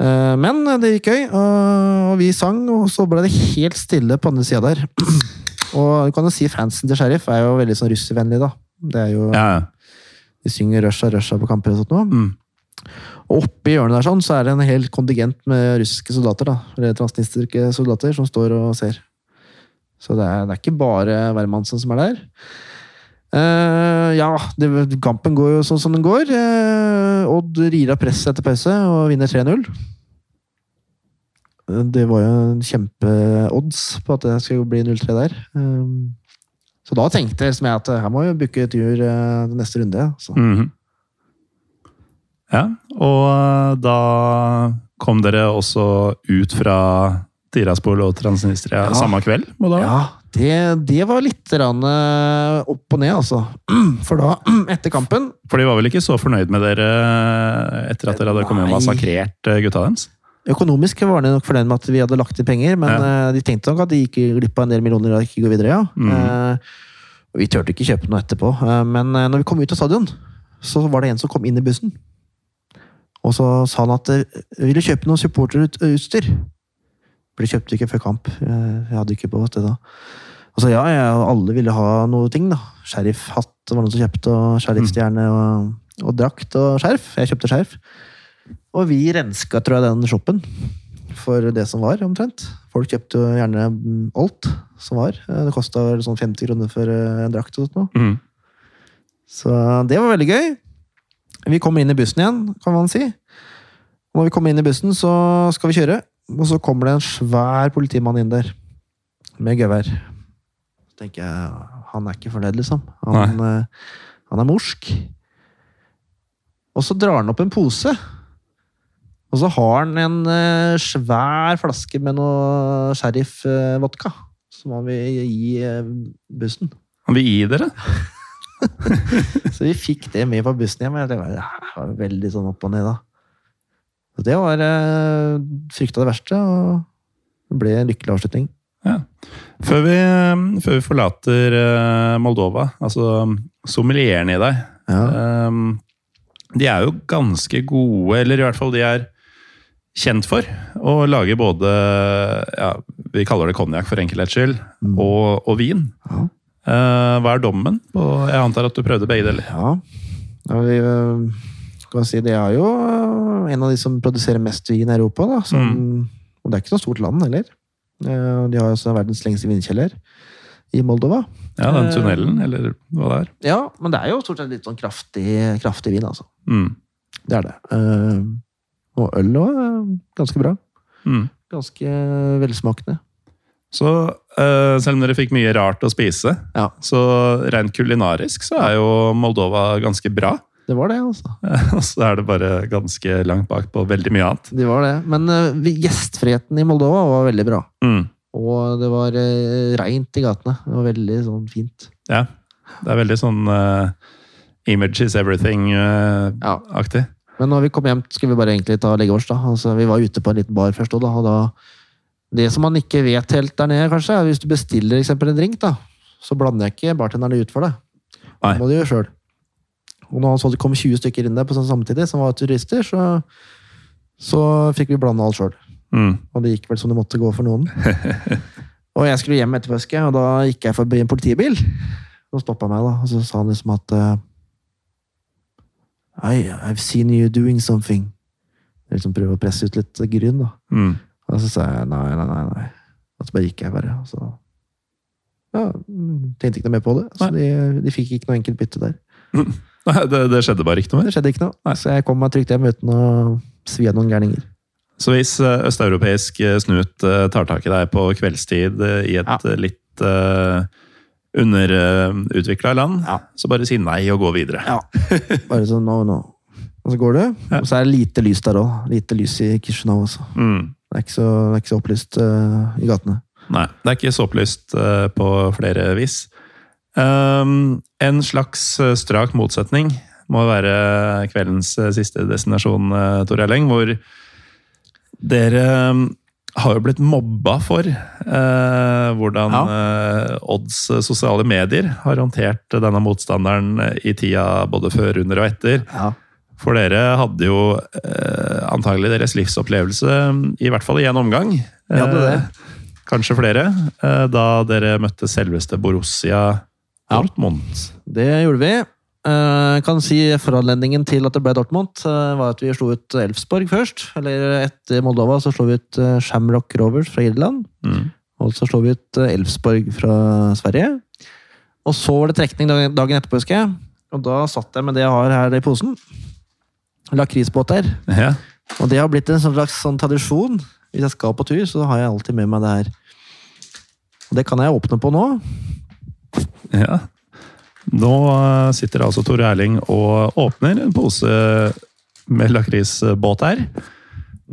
Uh, men det gikk gøy, og, vi sang, og så ble det helt stille på andre sida der. og du kan jo si fansen til Sheriff er jo veldig sånn russervennlig, da. Det er jo, Ja. De synger Russia, Russia på kamper og sånt noe. Mm. Og oppi hjørnet der sånn, så er det en hel kontingent med russiske soldater. da, eller transnistriske soldater som står og ser. Så det er, det er ikke bare Wermansen som er der. Uh, ja, det, kampen går jo sånn som den går. Uh, Odd rir av presset etter pause og vinner 3-0. Eh, Det var jo en kjempeodds på at det skulle bli 0-3 der. Så da tenkte jeg jeg at her må vi booke et jur til neste runde. Mm -hmm. Ja, og da kom dere også ut fra Tiraspol og Transnistria Ja. samme kveld? Ja, det, det var litt eh, opp og ned, altså. For da, etter kampen For de var vel ikke så fornøyd med dere eh, etter at dere hadde kommet og massakrert eh, gutta deres? Økonomisk var de nok fornøyd med at vi hadde lagt inn penger, men ja. de tenkte nok at de gikk glipp av en del millioner og ikke går videre, ja. Mm. Vi turte ikke kjøpe noe etterpå, men når vi kom ut av stadion, så var det en som kom inn i bussen. Og så sa han at eh, ville kjøpe noe supporterutstyr? For kjøpt ikke før kamp. Eh, Jeg hadde ikke på det da. Og så ja, jeg, alle ville ha noe ting, da. Sheriffhatt var noen som kjøpte, og sheriffstjerne og, og drakt og skjerf. Jeg kjøpte skjerf. Og vi renska, tror jeg, den shoppen for det som var, omtrent. Folk kjøpte jo gjerne mm, alt som var. Eh, Det kosta sånn 50 kroner for eh, en drakt og sånt noe. Mm. Så det var veldig gøy. Vi kommer inn i bussen igjen, kan man si. Og når vi kommer inn i bussen, så skal vi kjøre. Og så kommer det en svær politimann inn der med gevær. Så tenker jeg han er ikke fornøyd, liksom. Han, eh, han er morsk. Og så drar han opp en pose. Og så har han en eh, svær flaske med noe sheriff-vodka. Som han vil gi eh, bussen. Han vil gi dere? Så vi fikk det med på bussen hjem. Det var, det var veldig sånn opp og ned, da. Så det var eh, frykta det verste, og det ble en lykkelig avslutning. Ja. Før vi, før vi forlater eh, Moldova, altså sommelieren i deg Ja. ehm, De er jo ganske gode, eller i hvert fall de er kjent for å lage både ja, Vi kaller det konjakk for enkelhets skyld, Mm. og, og vin. Ja. Eh, hva er dommen? Og Jeg antar at du prøvde begge deler. Ja, ja vi øh, kan man si, Det er jo øh, en av de som produserer mest vin i Europa. Da, som, Og det er ikke noe stort land heller. Eh, De har også verdens lengste vinkjeller i Moldova. Ja, den Eh. tunnelen, eller hva det er. Ja, men det er jo stort sett litt sånn kraftig, kraftig vin, altså. Mm. Det er det. Eh, Og øl òg ganske bra. Mm. Ganske velsmakende. Så selv om dere fikk mye rart å spise, Ja, så rent kulinarisk så er jo Moldova ganske bra. Det var det, altså. Og så er det bare ganske langt bak på veldig mye annet. Det var det. Men uh, gjestfriheten i Moldova var veldig bra. Mm. Og det var uh, reint i gatene. Det var veldig sånn fint. Ja. Det er veldig sånn uh, image is everything-aktig. Ja. Men når vi kom hjem, skulle vi bare egentlig ta og legge oss. da. Altså, vi var ute på en liten bar først, da, og da Det som man ikke vet helt der nede, kanskje, er hvis du bestiller eksempel en drink, da, så blander jeg ikke bartenderne ut for deg. Det må du gjøre sjøl. Og når han så det kom 20 stykker inn der på sånn samtidig, som var turister, så, så fikk vi blande alt sjøl. Mm. Og det gikk vel som det måtte gå for noen. og jeg skulle hjem etter påske, og da gikk jeg forbi en politibil. Så stoppa meg, da, og så sa han liksom at eh, I, I've seen you doing something. Jeg liksom prøve å presse ut litt gryn, da. Mm. Og så sa jeg nei, nei, nei. nei. Og så bare gikk jeg bare. Og så ja, tenkte ikke noe mer på det. Så de, de fikk ikke noe enkelt bytte der. Nei, det, det skjedde bare ikke noe mer. Det skjedde ikke noe. Nei. Så jeg kom meg trygt hjem uten å svi av noen gærninger. Så hvis eh, østeuropeisk eh, snut eh, tar tak i deg på kveldstid i et Ja. litt uh, underutvikla land, Ja. så bare si nei og gå videre. Ja. Bare sånn no, no. Og så går du. Ja. Og så er det lite lys der òg. Lite lys i Kishinev også. Mm. Det er ikke så, det er ikke så opplyst uh, i gatene. Nei, det er ikke så opplyst uh, på flere vis. Um, en slags eh, strak motsetning må være kveldens eh, siste destinasjon, uh, Tor Erleng, hvor dere um, har jo blitt mobba for eh, hvordan eh, Odds eh, sosiale medier har håndtert denne motstanderen eh, i tida både før, under og etter. Ja. For dere hadde jo eh, antagelig deres livsopplevelse, i hvert fall i en omgang. Vi hadde det. Eh, kanskje flere. Eh, da dere møtte selveste Borussia Ja. Dortmund. Det gjorde vi. jeg kan si Foranledningen til at det ble Dortmund, eh, var at vi slo ut Elfsborg først. Eller etter Moldova så slo vi ut eh, Shamrock Rovers fra Irland. Mm. Og så slo vi ut eh, Elfsborg fra Sverige. Og så var det trekning dagen dagen etterpå, husker jeg. Og da satt jeg med det jeg har her i posen. Lakrisbåter. Ja. Og det har blitt en sånn slags sånn tradisjon. Hvis jeg skal på tur, så har jeg alltid med meg det her. Og det kan jeg åpne på nå. Ja. Nå eh, sitter altså Tor Erling og åpner en pose med lakrisbåt her.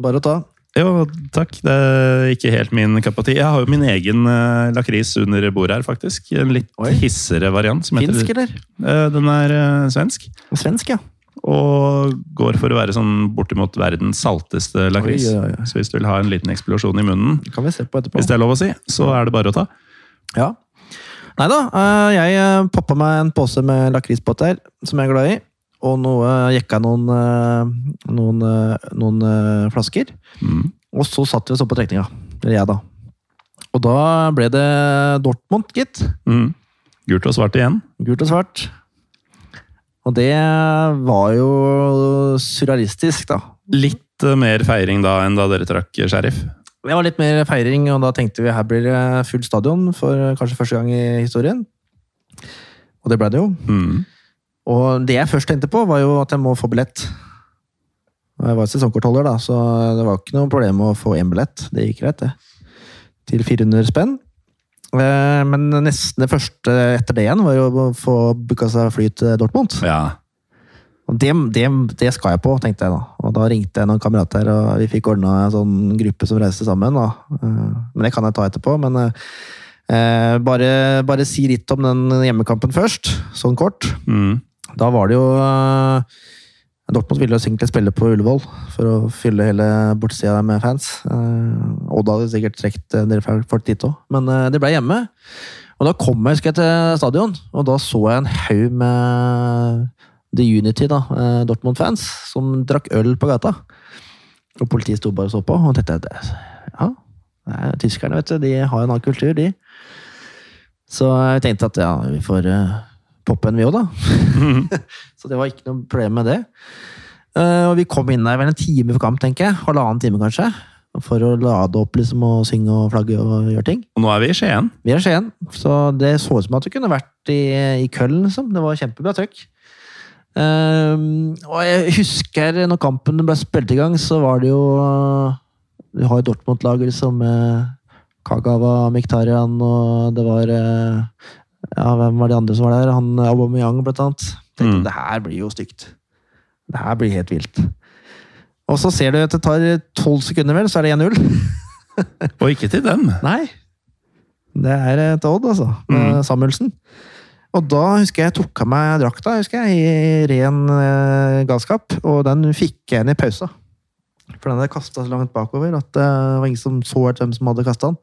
Bare å ta. Jo, takk. Det er ikke helt min kapati. Jeg har jo min egen uh, lakris under bordet her, faktisk. En litt Oi. hissere variant. Som heter- Finsk, eller? Uh, den er uh, svensk. Svensk, ja. Og går for å være sånn bortimot verdens salteste lakris. Oi, oi, oi. Så hvis du vil ha en liten eksplosjon i munnen, Det kan vi se på etterpå. hvis det er lov å si, så er det bare å ta. Ja. Nei da, eh, jeg eh, poppa meg en pose med lakrisbåter, som jeg er glad i. Og noe jekka noen, eh, noen, noen flasker. Mm. Og så satt vi og så på trekninga. Eller jeg, da. Og da ble det Dortmund, gitt. Mm. Gult og svart igjen. Gult og svart. Og det var jo surrealistisk, da. Litt mer feiring da enn da dere trakk sheriff. Det var litt mer feiring, og da tenkte vi her blir det full stadion for kanskje første gang i historien. Og det ble det jo. Mm. Og det jeg først tenkte på, var jo at jeg må få billett. Og Jeg var sesongkortholder, da, så det var ikke noe problem å få én billett. Det gikk greit, det. Til 400 spenn. Eh, Men nesten det første etter det igjen var jo å få booka seg fly til Dortmund. Ja. Og det, det, det skal jeg på, tenkte jeg da. Og da ringte jeg noen kamerater, og vi fikk ordna en sånn gruppe som reiste sammen. da. Eh, Men det kan jeg ta etterpå. Men eh, bare, bare si litt om den hjemmekampen først, sånn kort. Mm. Da var det jo eh, Dortmund ville jo egentlig spille på Ullevål for å fylle hele bortsida med fans. Eh, Odd hadde sikkert trukket en del folk dit òg, men eh, det ble hjemme. Og da kom jeg jeg, til stadion, og da så jeg en haug med The Unity, da, eh, Dortmund-fans, som drakk øl på gata. Og politiet sto bare og så på, og tenkte at ja, er tyskerne, vet du, de har en annen kultur, de. Så jeg tenkte at ja, vi får uh, poppe en, vi òg, da. så det var ikke noe problem med det. Uh, og vi kom inn der vel en time for kamp, tenker jeg. Halvannen time, kanskje. For å lade opp liksom, og synge og flagge og gjøre ting. Og nå er vi i Skien. Vi er i Skien, så det så ut som at vi kunne vært i, i Køln. Liksom. Det var kjempebra trøkk. Um, og jeg husker når kampen ble spilt i gang, så var det jo Du har jo Dortmund-laget liksom med Kagawa, Miktarian og det var uh, Ja, hvem var de andre som var der? Han Aubameyang, blant annet. Tenkte Mm. det her blir jo stygt. Det her blir helt vilt. Og så ser du at det tar tolv sekunder, vel, så er det 1-0. Og ikke til dem. Nei. Det er et Odd, altså. Med Mm. Samuelsen. Og da husker jeg jeg tok av meg drakta husker jeg, i ren eh, galskap, og den fikk jeg igjen i pausa. For den hadde kasta så langt bakover at det var ingen som så hvem som hadde kasta den.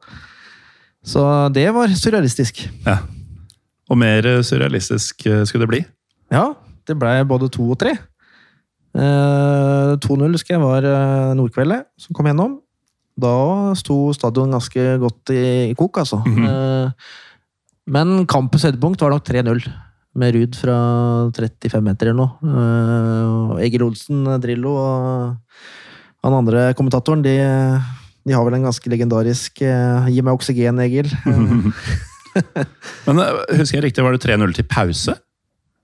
Så det var surrealistisk. Ja. Og mer eh, surrealistisk eh, skulle det bli. Ja, det blei både to og tre. Eh, 2-0 husker jeg var eh, Nordkveldet som kom gjennom. Da sto stadion ganske godt i, i kok, altså. Mhm. Eh, men kampens høydepunkt var nok 3-0. Med Ruud fra 35 meter eller noe. Eh, Egil Olsen, Drillo og han andre kommentatoren, de, de har vel en ganske legendarisk eh, 'gi meg oksygen, Egil'. Men eh, husker jeg riktig, var det 3-0 til pause?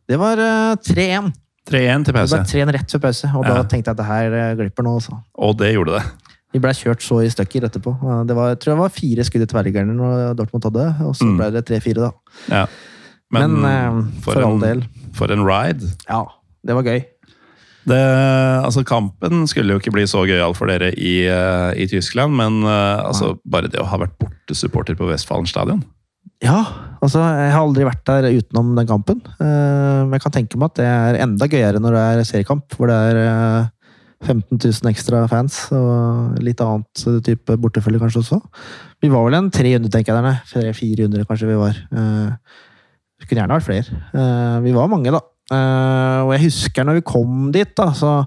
det var eh, 3-1. 3-1 til pause. Det var ble 3-1 rett før pause, og da tenkte jeg at det her glipper nå. Også. Og det gjorde det. Vi ble kjørt så i stykker etterpå. Det var, jeg tror det var fire skudd i tverrliggerne når Dortmund hadde, og så Mm. ble det tre-fire, da. Ja. Men, eh, for, all en, del. For en ride. Ja, det var gøy. Det, altså Kampen skulle jo ikke bli så gøyal for dere i, eh, i Tyskland, men eh, altså, bare det å ha vært bortesupporter på Westfalen stadion Ja, altså, jeg har aldri vært der utenom den kampen. Eh, Men jeg kan tenke meg at det er enda gøyere når det er seriekamp, hvor det er 15 000 ekstra fans og litt annet type bortefølge kanskje også. Vi var vel en 300, tenker jeg der nede. 400 kanskje vi var. Eh, Det kunne gjerne vært flere. Eh, Vi var mange, da. Eh, Og jeg husker når vi kom dit, da, så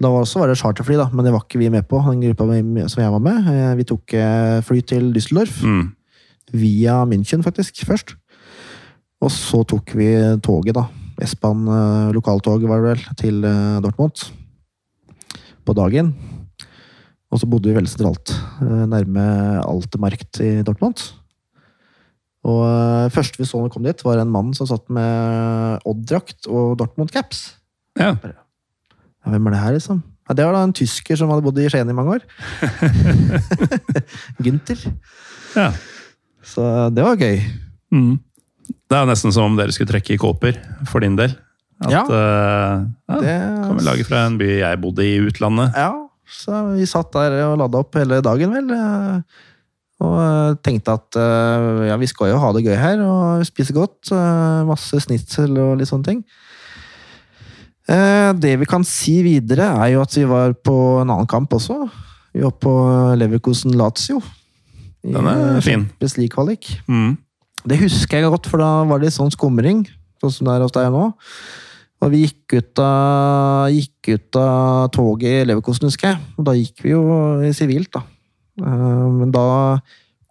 da var også var det charterfly, da, men det var ikke vi med på. den gruppa vi- som jeg var med. Eh, Vi tok eh, fly til Düsseldorf mm. via München, faktisk, først. Og så tok vi toget, da. S-banen, lokaltoget lokaltog, var det vel, til eh, Dortmund. På dagen. Og så bodde vi veldig sentralt, eh, nærme Altemarkt i Dortmund. Og eh, første vi så når vi kom dit, var en mann som satt med Odd-drakt og Dortmund-caps. Ja. Ja, hvem er det her, liksom? Ja, det var da en tysker som hadde bodd i Skien i mange år. Gynter. ja. Så det var gøy. Mm. Det er nesten som om dere skulle trekke i kåper, for din del. At, Ja. uh, ja, Det Kan vi lage fra en by jeg bodde i utlandet. Ja, så vi satt der og lada opp hele dagen, vel. eh, Og eh, tenkte at eh, ja, vi skal jo ha det gøy her og spise godt. eh, Masse snitsel og litt sånne ting. Eh, Det vi kan si videre, er jo at vi var på en annen kamp også. Vi var på Leverkosen Lazio. Den er eh, fin. Mm. Det husker jeg godt, for da var det litt sånn skumring, sånn som det er hos deg nå. Og vi gikk ut av, gikk ut av toget i Leverkosten, husker jeg. Og da gikk vi jo i sivilt, da. Eh, Men da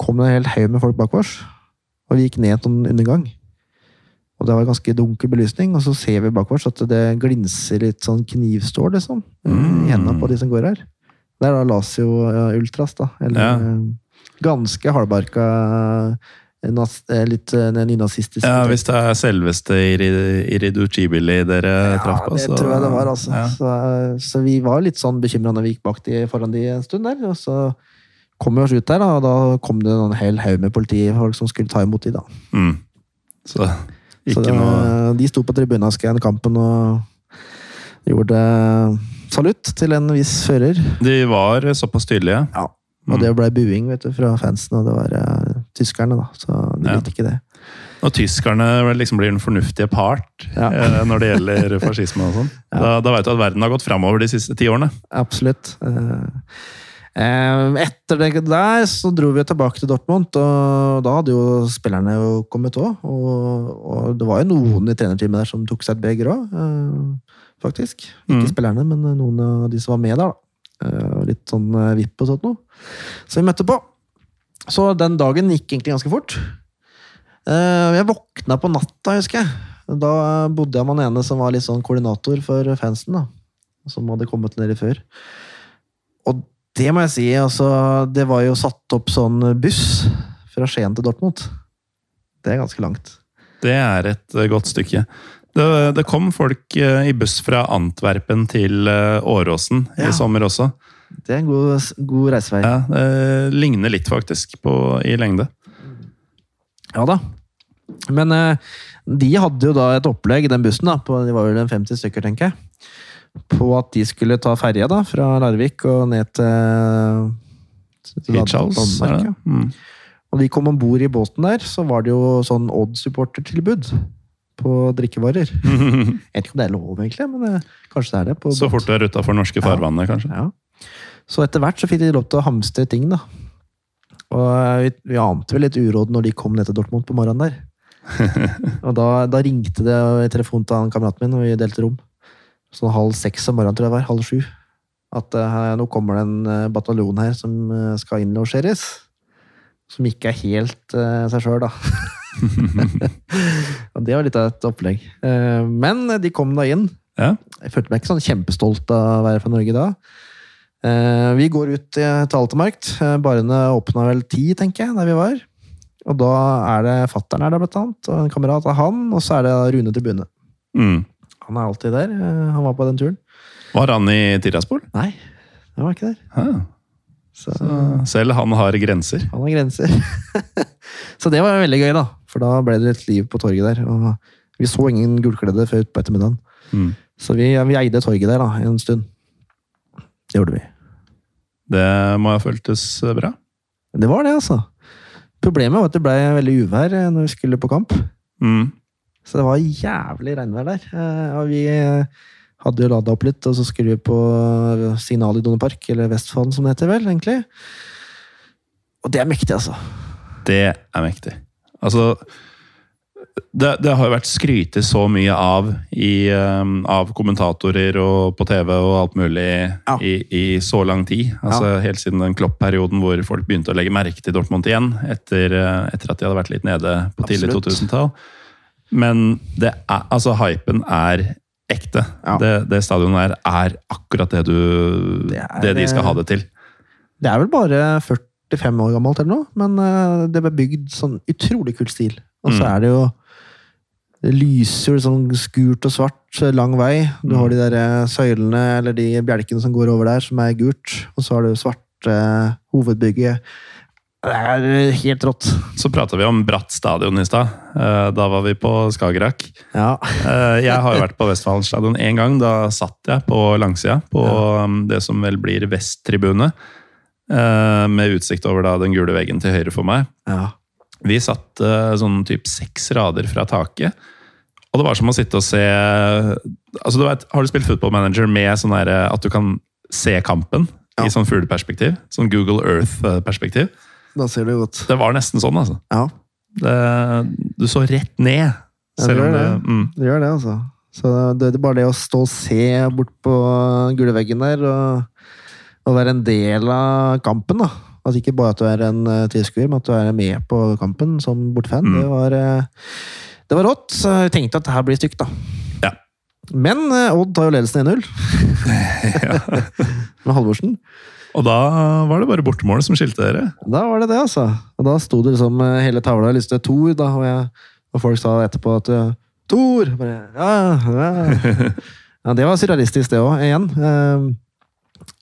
kom det en hel haug med folk bak oss, og vi gikk ned til en undergang. Og det var ganske dunkel belysning, og så ser vi bak oss at det glinser litt sånn knivstål, liksom. Mm. I hendene på de som går her. Det er da Lazio eh, Ultras, da. Eller Ja. eh, ganske hardbarka litt eh, nynazistisk. Ja, Hvis det er selveste Iri- Iridu Chibili dere traff på, det tror jeg det var, altså. Ja. Så, så vi var litt sånn bekymra når vi gikk bak de foran de en stund der. Og så kom vi oss ut der, og da kom det en hel haug med politifolk som skulle ta imot de, da. Mm. Så Så det, noe de sto på tribunen i kampen og gjorde salutt til en viss fører. De var såpass tydelige. Ja. Og Mm. det ble buing vet du, fra fansen, og det var eh, tyskerne, da. Så de Ja. ikke det. Og tyskerne liksom blir den fornuftige part Ja. eh, når det gjelder fascisme og sånn. Ja. Da, da veit du at verden har gått framover de siste ti årene. Absolutt. Eh, eh, Etter det der så dro vi tilbake til Dortmund, og da hadde jo spillerne jo kommet òg. Og, og det var jo noen i trenerteamet der som tok seg et beger òg, faktisk. Ikke Mm. spillerne, men noen av de som var med der. da. Litt sånn vipp og sånt noe. Så vi møtte på. Så den dagen gikk egentlig ganske fort. Eh, Jeg våkna på natta, husker jeg. Da bodde jeg med han ene som var litt sånn koordinator for fansen. da. Som hadde kommet nedi før. Og det må jeg si, altså Det var jo satt opp sånn buss fra Skien til Dortmund. Det er ganske langt. Det er et eh, godt stykke. Det, det kom folk eh, i buss fra Antwerpen til Åråsen Ja. i sommer også. Det er en god, god reisevei. Ja, det ligner litt faktisk på, i lengde. Ja da. Men eh, de hadde jo da et opplegg, den bussen, da, på, de var vel en 50 stykker, tenker jeg, på at de skulle ta ferja da, fra Larvik og ned til, til Hitchhouse, Danmark. Ja. Mm. Og de kom om bord i båten der, så var det jo sånn Odd-supportertilbud på drikkevarer. Jeg vet ikke om det er lov, egentlig, men eh, kanskje det er det. på Så fort du er utafor norske farvannet, kanskje. Ja. Så etter hvert så fikk de lov til å hamstre ting, da. Og vi, vi ante vel litt uråd når de kom ned til Dortmund på morgenen der. og da, da ringte det i telefonen til han kameraten min, og vi delte rom. Sånn halv seks om morgenen, tror jeg det var. Halv sju. At uh, nå kommer det en uh, bataljon her som uh, skal innlosjeres. Som ikke er helt seg sjøl, da. og det var litt av et opplegg. Men de kom da inn. Ja. Jeg følte meg ikke sånn kjempestolt av å være fra Norge da. Eh, vi går ut til Altemarkt. Eh, Barene åpna vel ti, tenker jeg, der vi var. Og da er det fattern her, blant annet, og en kamerat av han, og så er det Rune Tribune. Mm. Han er alltid der. Eh, Han var på den turen. Var han i Tiraspol? Nei, han var ikke der. Ah. Så Så selv han har grenser. han har grenser. så det var veldig gøy, da. For da ble det litt liv på torget der. Og vi så ingen gulkledde før utpå ettermiddagen. Mm. Så vi, vi eide torget der da, en stund. Det gjorde vi. Det må ha føltes bra. Det var det, altså. Problemet var at det ble veldig uvær eh, når vi skulle på kamp. Mm. Så det var jævlig regnvær der. Eh, Og vi eh, hadde jo lada opp litt, og så skulle vi på Signal i Donnepark, eller Vestfold som det heter vel, egentlig. Og det er mektig, altså. Det er mektig. Altså det, det har jo vært skrytet så mye av i, um, av kommentatorer og på TV og alt mulig Ja. i, i så lang tid. Altså Helt siden den Klopp-perioden hvor folk begynte å legge merke til Dortmund igjen. Etter, eh, etter at de hadde vært litt nede på tidlig 2000-tall. Men det er, altså, hypen er ekte. Ja. Det, det stadionet her er akkurat det, du, Det det, er, de skal ha det til. Det er vel bare 45 år gammelt eller noe, men eh, det ble bygd sånn utrolig kul stil. Og så Mm. er det jo det lyser jo sånn skurt og svart eh, lang vei. Du har de der eh, søylene, eller de bjelkene som går over der, som er gult. Og så har du svarte eh, hovedbygget. Det er helt rått. Så prata vi om Bratt stadion i stad. Eh, Da var vi på Skagerrak. Ja. Eh, Jeg har jo vært på Vestfallen stadion én gang. Da satt jeg på langsida, på ja. det som vel blir vesttribune. eh, Med utsikt over da den gule veggen til høyre for meg. ja. Vi satt eh, sånn typ seks rader fra taket. Og det var som å sitte og se altså du vet, Har du spilt Football Manager med sånn der, eh, at du kan se kampen Ja. i sånn fugleperspektiv? Sånn Google Earth-perspektiv? Da ser du godt. Det var nesten sånn, altså. Ja, Det, du så rett ned. Ja, det gjør det, det. mm, det gjør det, altså. Så det, er bare det å stå og se bort på gule veggen der, og, og være en del av kampen, da. Altså ikke bare at du er en uh, tilskuer, men at du er med på kampen som bortefan. Mm. Det, var, eh, det var rått. Så jeg tenkte at det her blir stygt, da. Ja. Men eh, Odd tar jo ledelsen 1-0. Med Halvorsen. Og da var det bare bortemålet som skilte dere. Da var det det, altså. Og da sto det liksom eh, hele tavla lyste Tor, da, og, jeg, og folk sa etterpå at eh, Tor! Bare, ja, ja. ja, det var surrealistisk, det òg, igjen.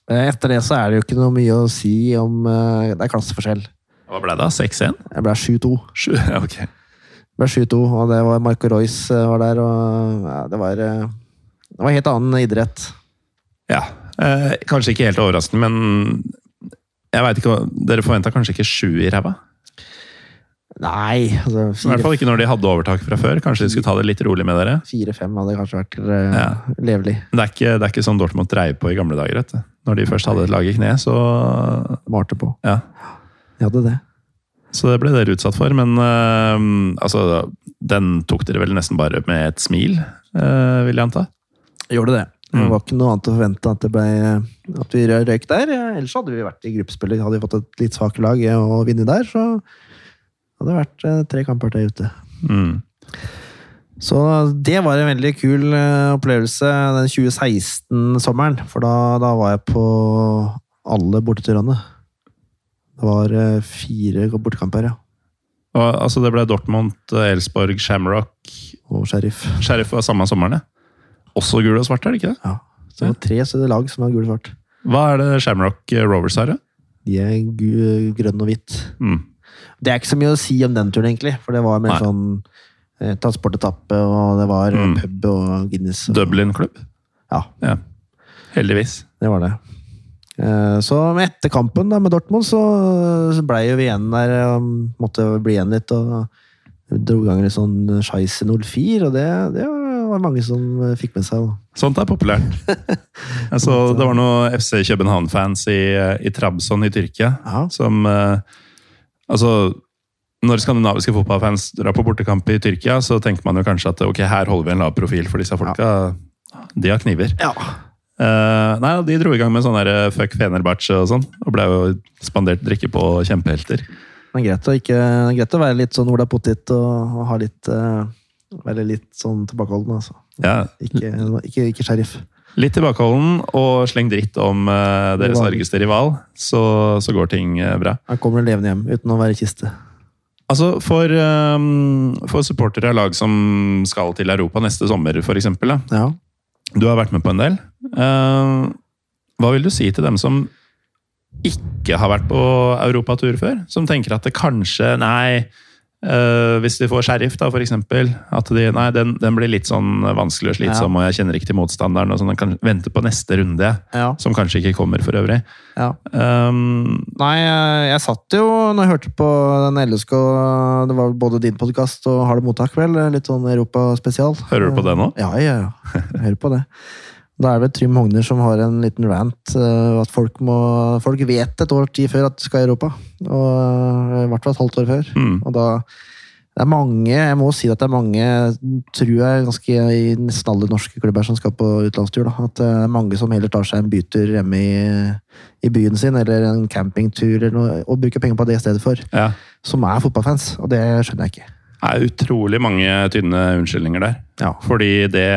Eh, Etter det så er det jo ikke noe mye å si om eh, Det er klasseforskjell. Hva ble det? 6-1? Jeg ble 7-2. Sju- Ja, ok. Det ble 7-2, og det var Marco Royce eh, var der, og ja, det var Det var helt annen idrett. Ja. Eh, kanskje ikke helt overraskende, men jeg vet ikke, Dere forventa kanskje ikke sju i ræva? Nei, altså I hvert fall ikke når de hadde overtak fra før. Kanskje de skulle ta det litt rolig med dere. 4-5 hadde kanskje vært uh, Ja. levelig. Men det er ikke, det er ikke sånn Dortmund dreiv på i gamle dager. Vet du. Når de først hadde et lag i kne, så Malte på. ja. De hadde det. Så det ble dere utsatt for. Men uh, altså, den tok dere vel nesten bare med et smil, uh, vil jeg anta. Gjorde det. Det Mm. var ikke noe annet å forvente at, det ble, at vi røyk der. Ellers hadde vi vært i gruppespillet. Hadde vi fått et litt svakt lag og vunnet der, så hadde vært eh, tre kamper der ute. Mm. Så det var en veldig kul eh, opplevelse den 2016-sommeren. For da, da var jeg på alle borteturene. Det var eh, fire bortekamper, ja. Og, altså, det ble Dortmund, Elsborg, Shamrock Og Sheriff. Sheriff var samme sommeren, ja. Også gul og svart, er det ikke det? Ja. Så det var tre større lag som var gul og svart. Hva er det Shamrock Rovers har? da? De er grønn og hvitt. Mm. Det er ikke så mye å si om den turen, egentlig. For det var mer Nei. sånn eh, transportetappe, og det var eh, Mm. pub og Guinness. Og, Dublin-klubb? Ja, Ja. Heldigvis. det var det. Eh, Så etter kampen da, med Dortmund, så, så blei jo vi igjen der. og Måtte bli igjen litt. og vi dro i gang litt sånn Scheisse 04, og det, det var mange som eh, fikk med seg. da. Sånt er populært. altså, det var noen FC København-fans i, i Trabzon i Tyrkia Ja, som eh, Altså, når skandinaviske fotballfans drar på bortekamp i Tyrkia, så tenker man jo kanskje at ok, her holder vi en lav profil, for disse folka de har kniver. ja. Uh, nei, De dro i gang med sånn der, eh, fuck Fenerbahçe og sånn, og ble jo spandert drikke på kjempehelter. Er greit å, ikke, greit å være litt sånn Ola Pottit og, og ha litt uh, være litt sånn tilbakeholden, altså. Ja, Ikke, ikke, ikke sheriff. Litt tilbakeholden og sleng dritt om uh, deres argeste rival, så, så går ting uh, bra. Han kommer levende hjem uten å være i kiste. Altså, for, um, for supportere av lag som skal til Europa neste sommer, eksempel. Ja. Du har vært med på en del. Uh, hva vil du si til dem som ikke har vært på europatur før? Som tenker at det kanskje Nei, uh, hvis de får sheriff, da, eksempel. At de, nei, den, den blir litt sånn vanskelig og slitsom, og jeg kjenner ikke til motstanderen. og sånn, Den kan vente på neste runde, ja. som kanskje ikke kommer for øvrig. ja. Um, Nei, jeg, jeg satt jo når jeg hørte på den LSK Det var både din podkast og Har det mottak, vel? Litt sånn Europa-spesial. Hører du på det nå? Ja, ja, ja. Jeg hører på det. Da er det Trym Hogner som har en liten rant. Uh, At folk må Folk vet et år tid før at de skal i Europa. Og eh, I hvert fall et halvt år før. mm, Og da det er mange, jeg må si at det er mange, tror jeg, ganske i nesten alle norske klubber som skal på utenlandstur. Da. At det er mange som heller tar seg en bytur hjemme i, i byen sin, eller en campingtur, eller noe, og bruker penger på det i stedet for. ja. Som er fotballfans, og det skjønner jeg ikke. Det er utrolig mange tynne unnskyldninger der. Ja. Fordi det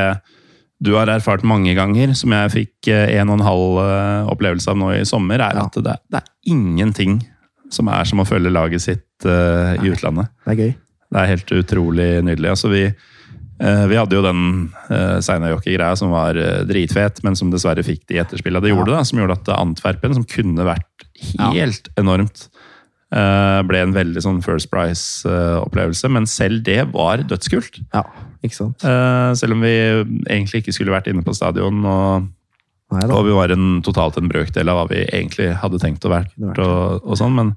du har erfart mange ganger, som jeg fikk eh, en og en halv eh, opplevelse av nå i sommer, er Ja. at det, det er ingenting som er som å følge laget sitt uh, i utlandet. Det er gøy. Det er helt utrolig nydelig. Altså, vi, uh, vi hadde jo den uh, Seinajoki-greia som var dritfet, men som dessverre fikk de etterspillene det Ja. det da, Som gjorde at Antwerpen, som kunne vært Ja. helt enormt, eh, ble en veldig sånn First Price-opplevelse. men selv det var dødskult. Ja, ikke sant? Eh, selv om vi egentlig ikke skulle vært inne på stadion, og, Neida. og vi var en, totalt en brøkdel av hva vi egentlig hadde tenkt å være. Og, og sånn, Men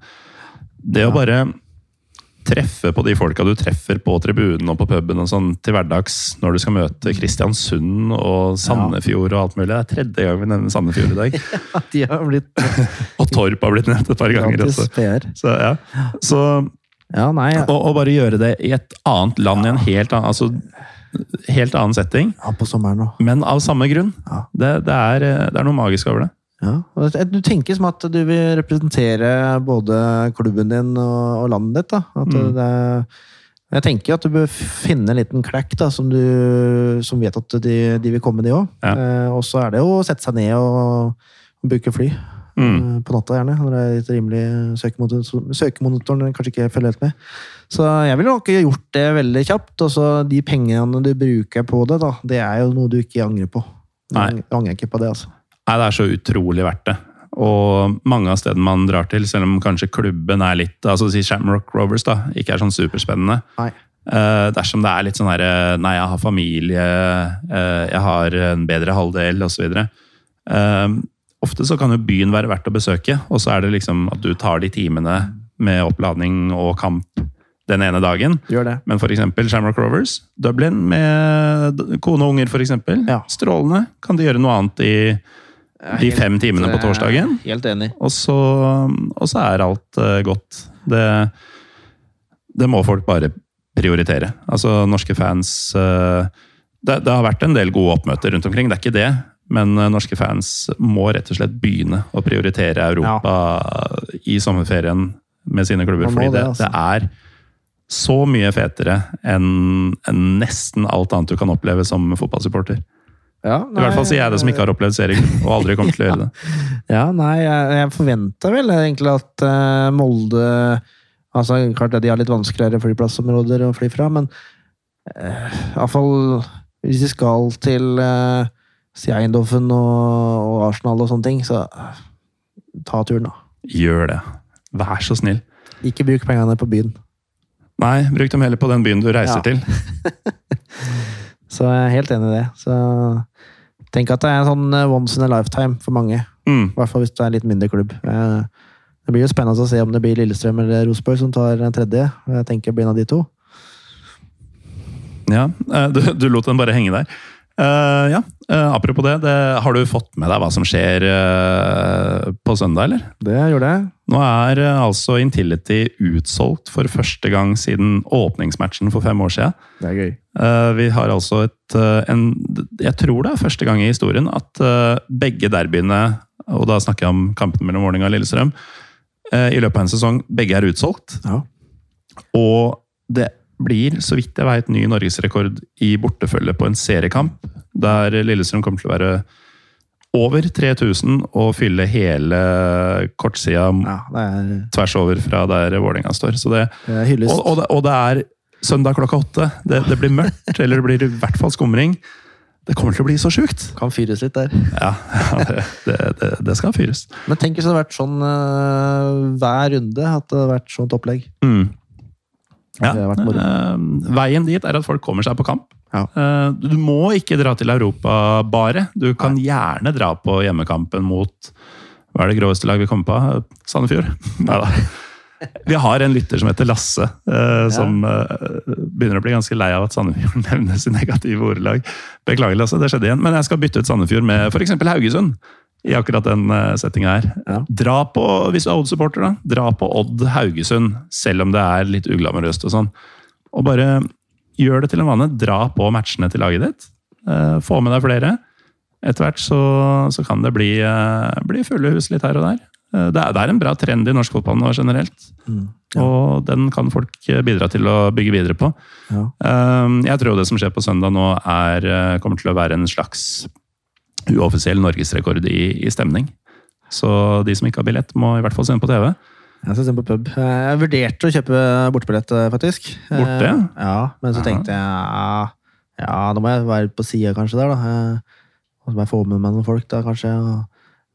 det å bare treffe på de folka du treffer på tribunen og på puben og sånn til hverdags når du skal møte Kristiansund og Sandefjord og alt mulig. Det er tredje gang vi nevner Sandefjord i dag. De har blitt Og Torp har blitt nevnt et par ganger også. Så, ja. Så Ja, nei, ja. og, og bare gjøre det i et annet land, i en helt annen, altså, helt annen setting, ja, på sommeren også. men av samme grunn. Ja. Det, det, er, det er noe magisk over det. Ja. Du tenker som at du vil representere både klubben din og, landet ditt. da. Mm. det, jeg tenker at du bør finne en liten klekk da, som, du, som vet at de, de vil komme, de òg. Ja. Eh, og så er det jo å sette seg ned og, og bruke fly. Mm. Eh, på natta, gjerne. Når det er litt rimelig søkemotor, søkemonitoren kanskje ikke følger helt med. Så jeg ville nok gjort det veldig kjapt. Og så de pengene du bruker på det, da, det er jo noe du ikke angrer på. Nei. Jeg angrer ikke på det, altså. Nei, det er så utrolig verdt det. Og mange av stedene man drar til, selv om kanskje klubben er litt altså si Shamrock Rovers da, ikke er sånn superspennende. Nei. Uh, dersom det er litt sånn herre Nei, jeg har familie, uh, jeg har en bedre halvdel, osv. Uh, ofte så kan jo byen være verdt å besøke, og så er det liksom at du tar de timene med oppladning og kamp den ene dagen. Gjør det. Men f.eks. Shamrock Rovers, Dublin med kone og unger, f.eks. Ja. Strålende. Kan de gjøre noe annet i de fem timene på torsdagen? Helt enig. Og så, og så er alt eh, godt. Det, det må folk bare prioritere. Altså, norske fans eh, det, det har vært en del gode oppmøter rundt omkring, det er ikke det. men eh, norske fans må rett og slett begynne å prioritere Europa i sommerferien med sine klubber. Fordi det, det, altså. det er så mye fetere enn enn nesten alt annet du kan oppleve som fotballsupporter. Ja, I hvert fall sier jeg det som ikke har opplevd serien, og aldri kommer til å gjøre det. Ja, nei, jeg, jeg forventa vel egentlig at uh, Molde altså Klart at de har litt vanskeligere flyplassområder å fly fra, men uh, iallfall hvis de skal til uh, si og, og Arsenal og sånne ting, så uh, ta turen, da. Gjør det. Vær så snill. Ikke bruk pengene på byen. Nei, bruk dem heller på den byen du reiser Ja. til. Så jeg er helt enig i det. Så tenk at det er sånn eh, once in a lifetime for mange. Mm. I hvert fall hvis det er en litt mindre klubb. Eh, Det blir jo spennende å se om det blir Lillestrøm eller Rosenborg som tar en tredje. Jeg tenker det blir en av de to. Ja, eh, du, du lot den bare henge der. Eh, ja, uh, apropos det, det, har du fått med deg hva som skjer uh, på søndag, eller? Det gjorde jeg. Nå er altså Intility utsolgt for første gang siden åpningsmatchen for fem år siden. Det er gøy. Vi har altså et en, Jeg tror det er første gang i historien at begge derbyene, og da snakker jeg om kampen mellom Vålerenga og Lillestrøm, i løpet av en sesong, begge er utsolgt. Ja. Og det blir, så vidt jeg vet, ny norgesrekord i bortefølge på en seriekamp. Der Lillestrøm kommer til å være over 3000 og fylle hele kortsida ja er, tvers over fra der Vålerenga står. Så det, det og, og, det, og det er søndag klokka åtte. Det, blir mørkt, eller det blir i hvert fall skumring. Det kommer til å bli så sjukt! Kan fyres litt der. Ja, ja det, det, det, det skal fyres. Men tenk hvis det hadde vært sånn eh, hver runde. At det hadde vært sånt opplegg. Mm. Ja. Eh, veien dit er at folk kommer seg på kamp. Ja. Uh, du må ikke dra til Europa bare. Du kan gjerne dra på hjemmekampen mot Hva er det groveste lag vi kommer på? Sandefjord? Neida. Vi har en lytter som heter Lasse, eh, som begynner å bli ganske lei av at Sandefjord nevnes i negative ordelag. Beklager, Lasse, det skjedde igjen. Men jeg skal bytte ut Sandefjord med f.eks. Haugesund. I akkurat den uh, settinga her. Ja. Dra på, hvis du er Odd-supporter, da, dra på Odd Haugesund, selv om det er litt uglamorøst og sånn. Og bare gjør det til en vane. Dra på matchene til laget ditt. Eh, få med deg flere. Etter hvert så, så kan det bli, eh, bli fulle hus litt her og der. Eh, det, er, det er en bra trend i norsk fotball nå generelt. Mm. Og den kan folk eh, bidra til å bygge videre på. Ja. Eh, Jeg tror det som skjer på søndag nå, er, eh, kommer til å være en slags uoffisiell norgesrekord i, i stemning. Så de som ikke har billett, må i hvert fall se den på TV. Jeg skal se på pub. Jeg vurderte å kjøpe bortebillett, eh, faktisk. Borte? Eh, Ja, men så Aha. tenkte jeg ja, ja, da må jeg være på sida kanskje der, da. Eh, Og så må jeg få med meg noen folk, da, kanskje.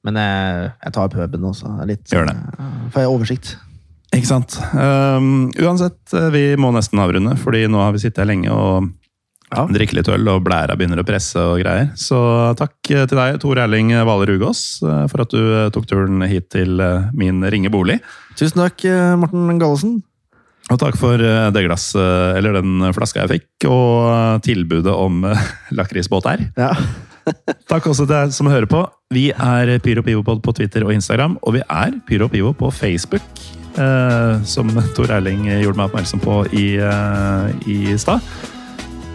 Men jeg, jeg tar puben også. Litt, Gjør det. eh, Får jeg oversikt. Ikke sant. Um, uansett, eh, vi må nesten avrunde, fordi nå har vi sittet her lenge og Ja. drikke litt øl, og blæra begynner å presse og greier. Så takk til deg, Tor Erling Hvaler Rugås, eh, for at du eh, tok turen hit til eh, min ringe bolig. Tusen takk, Morten Gallesen. Og takk for det glasset, eller den flaska jeg fikk, og tilbudet om lakrisbåt her. Ja. Takk også til deg som hører på. Vi er Pyro Pivopod på Twitter og Instagram, og vi er Pyro Pivo på Facebook. Eh, som Tor Erling gjorde meg oppmerksom på i, eh, i stad.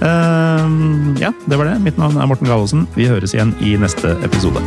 Eh, ja, det var det. Mitt navn er Morten Gallosen. Vi høres igjen i neste episode.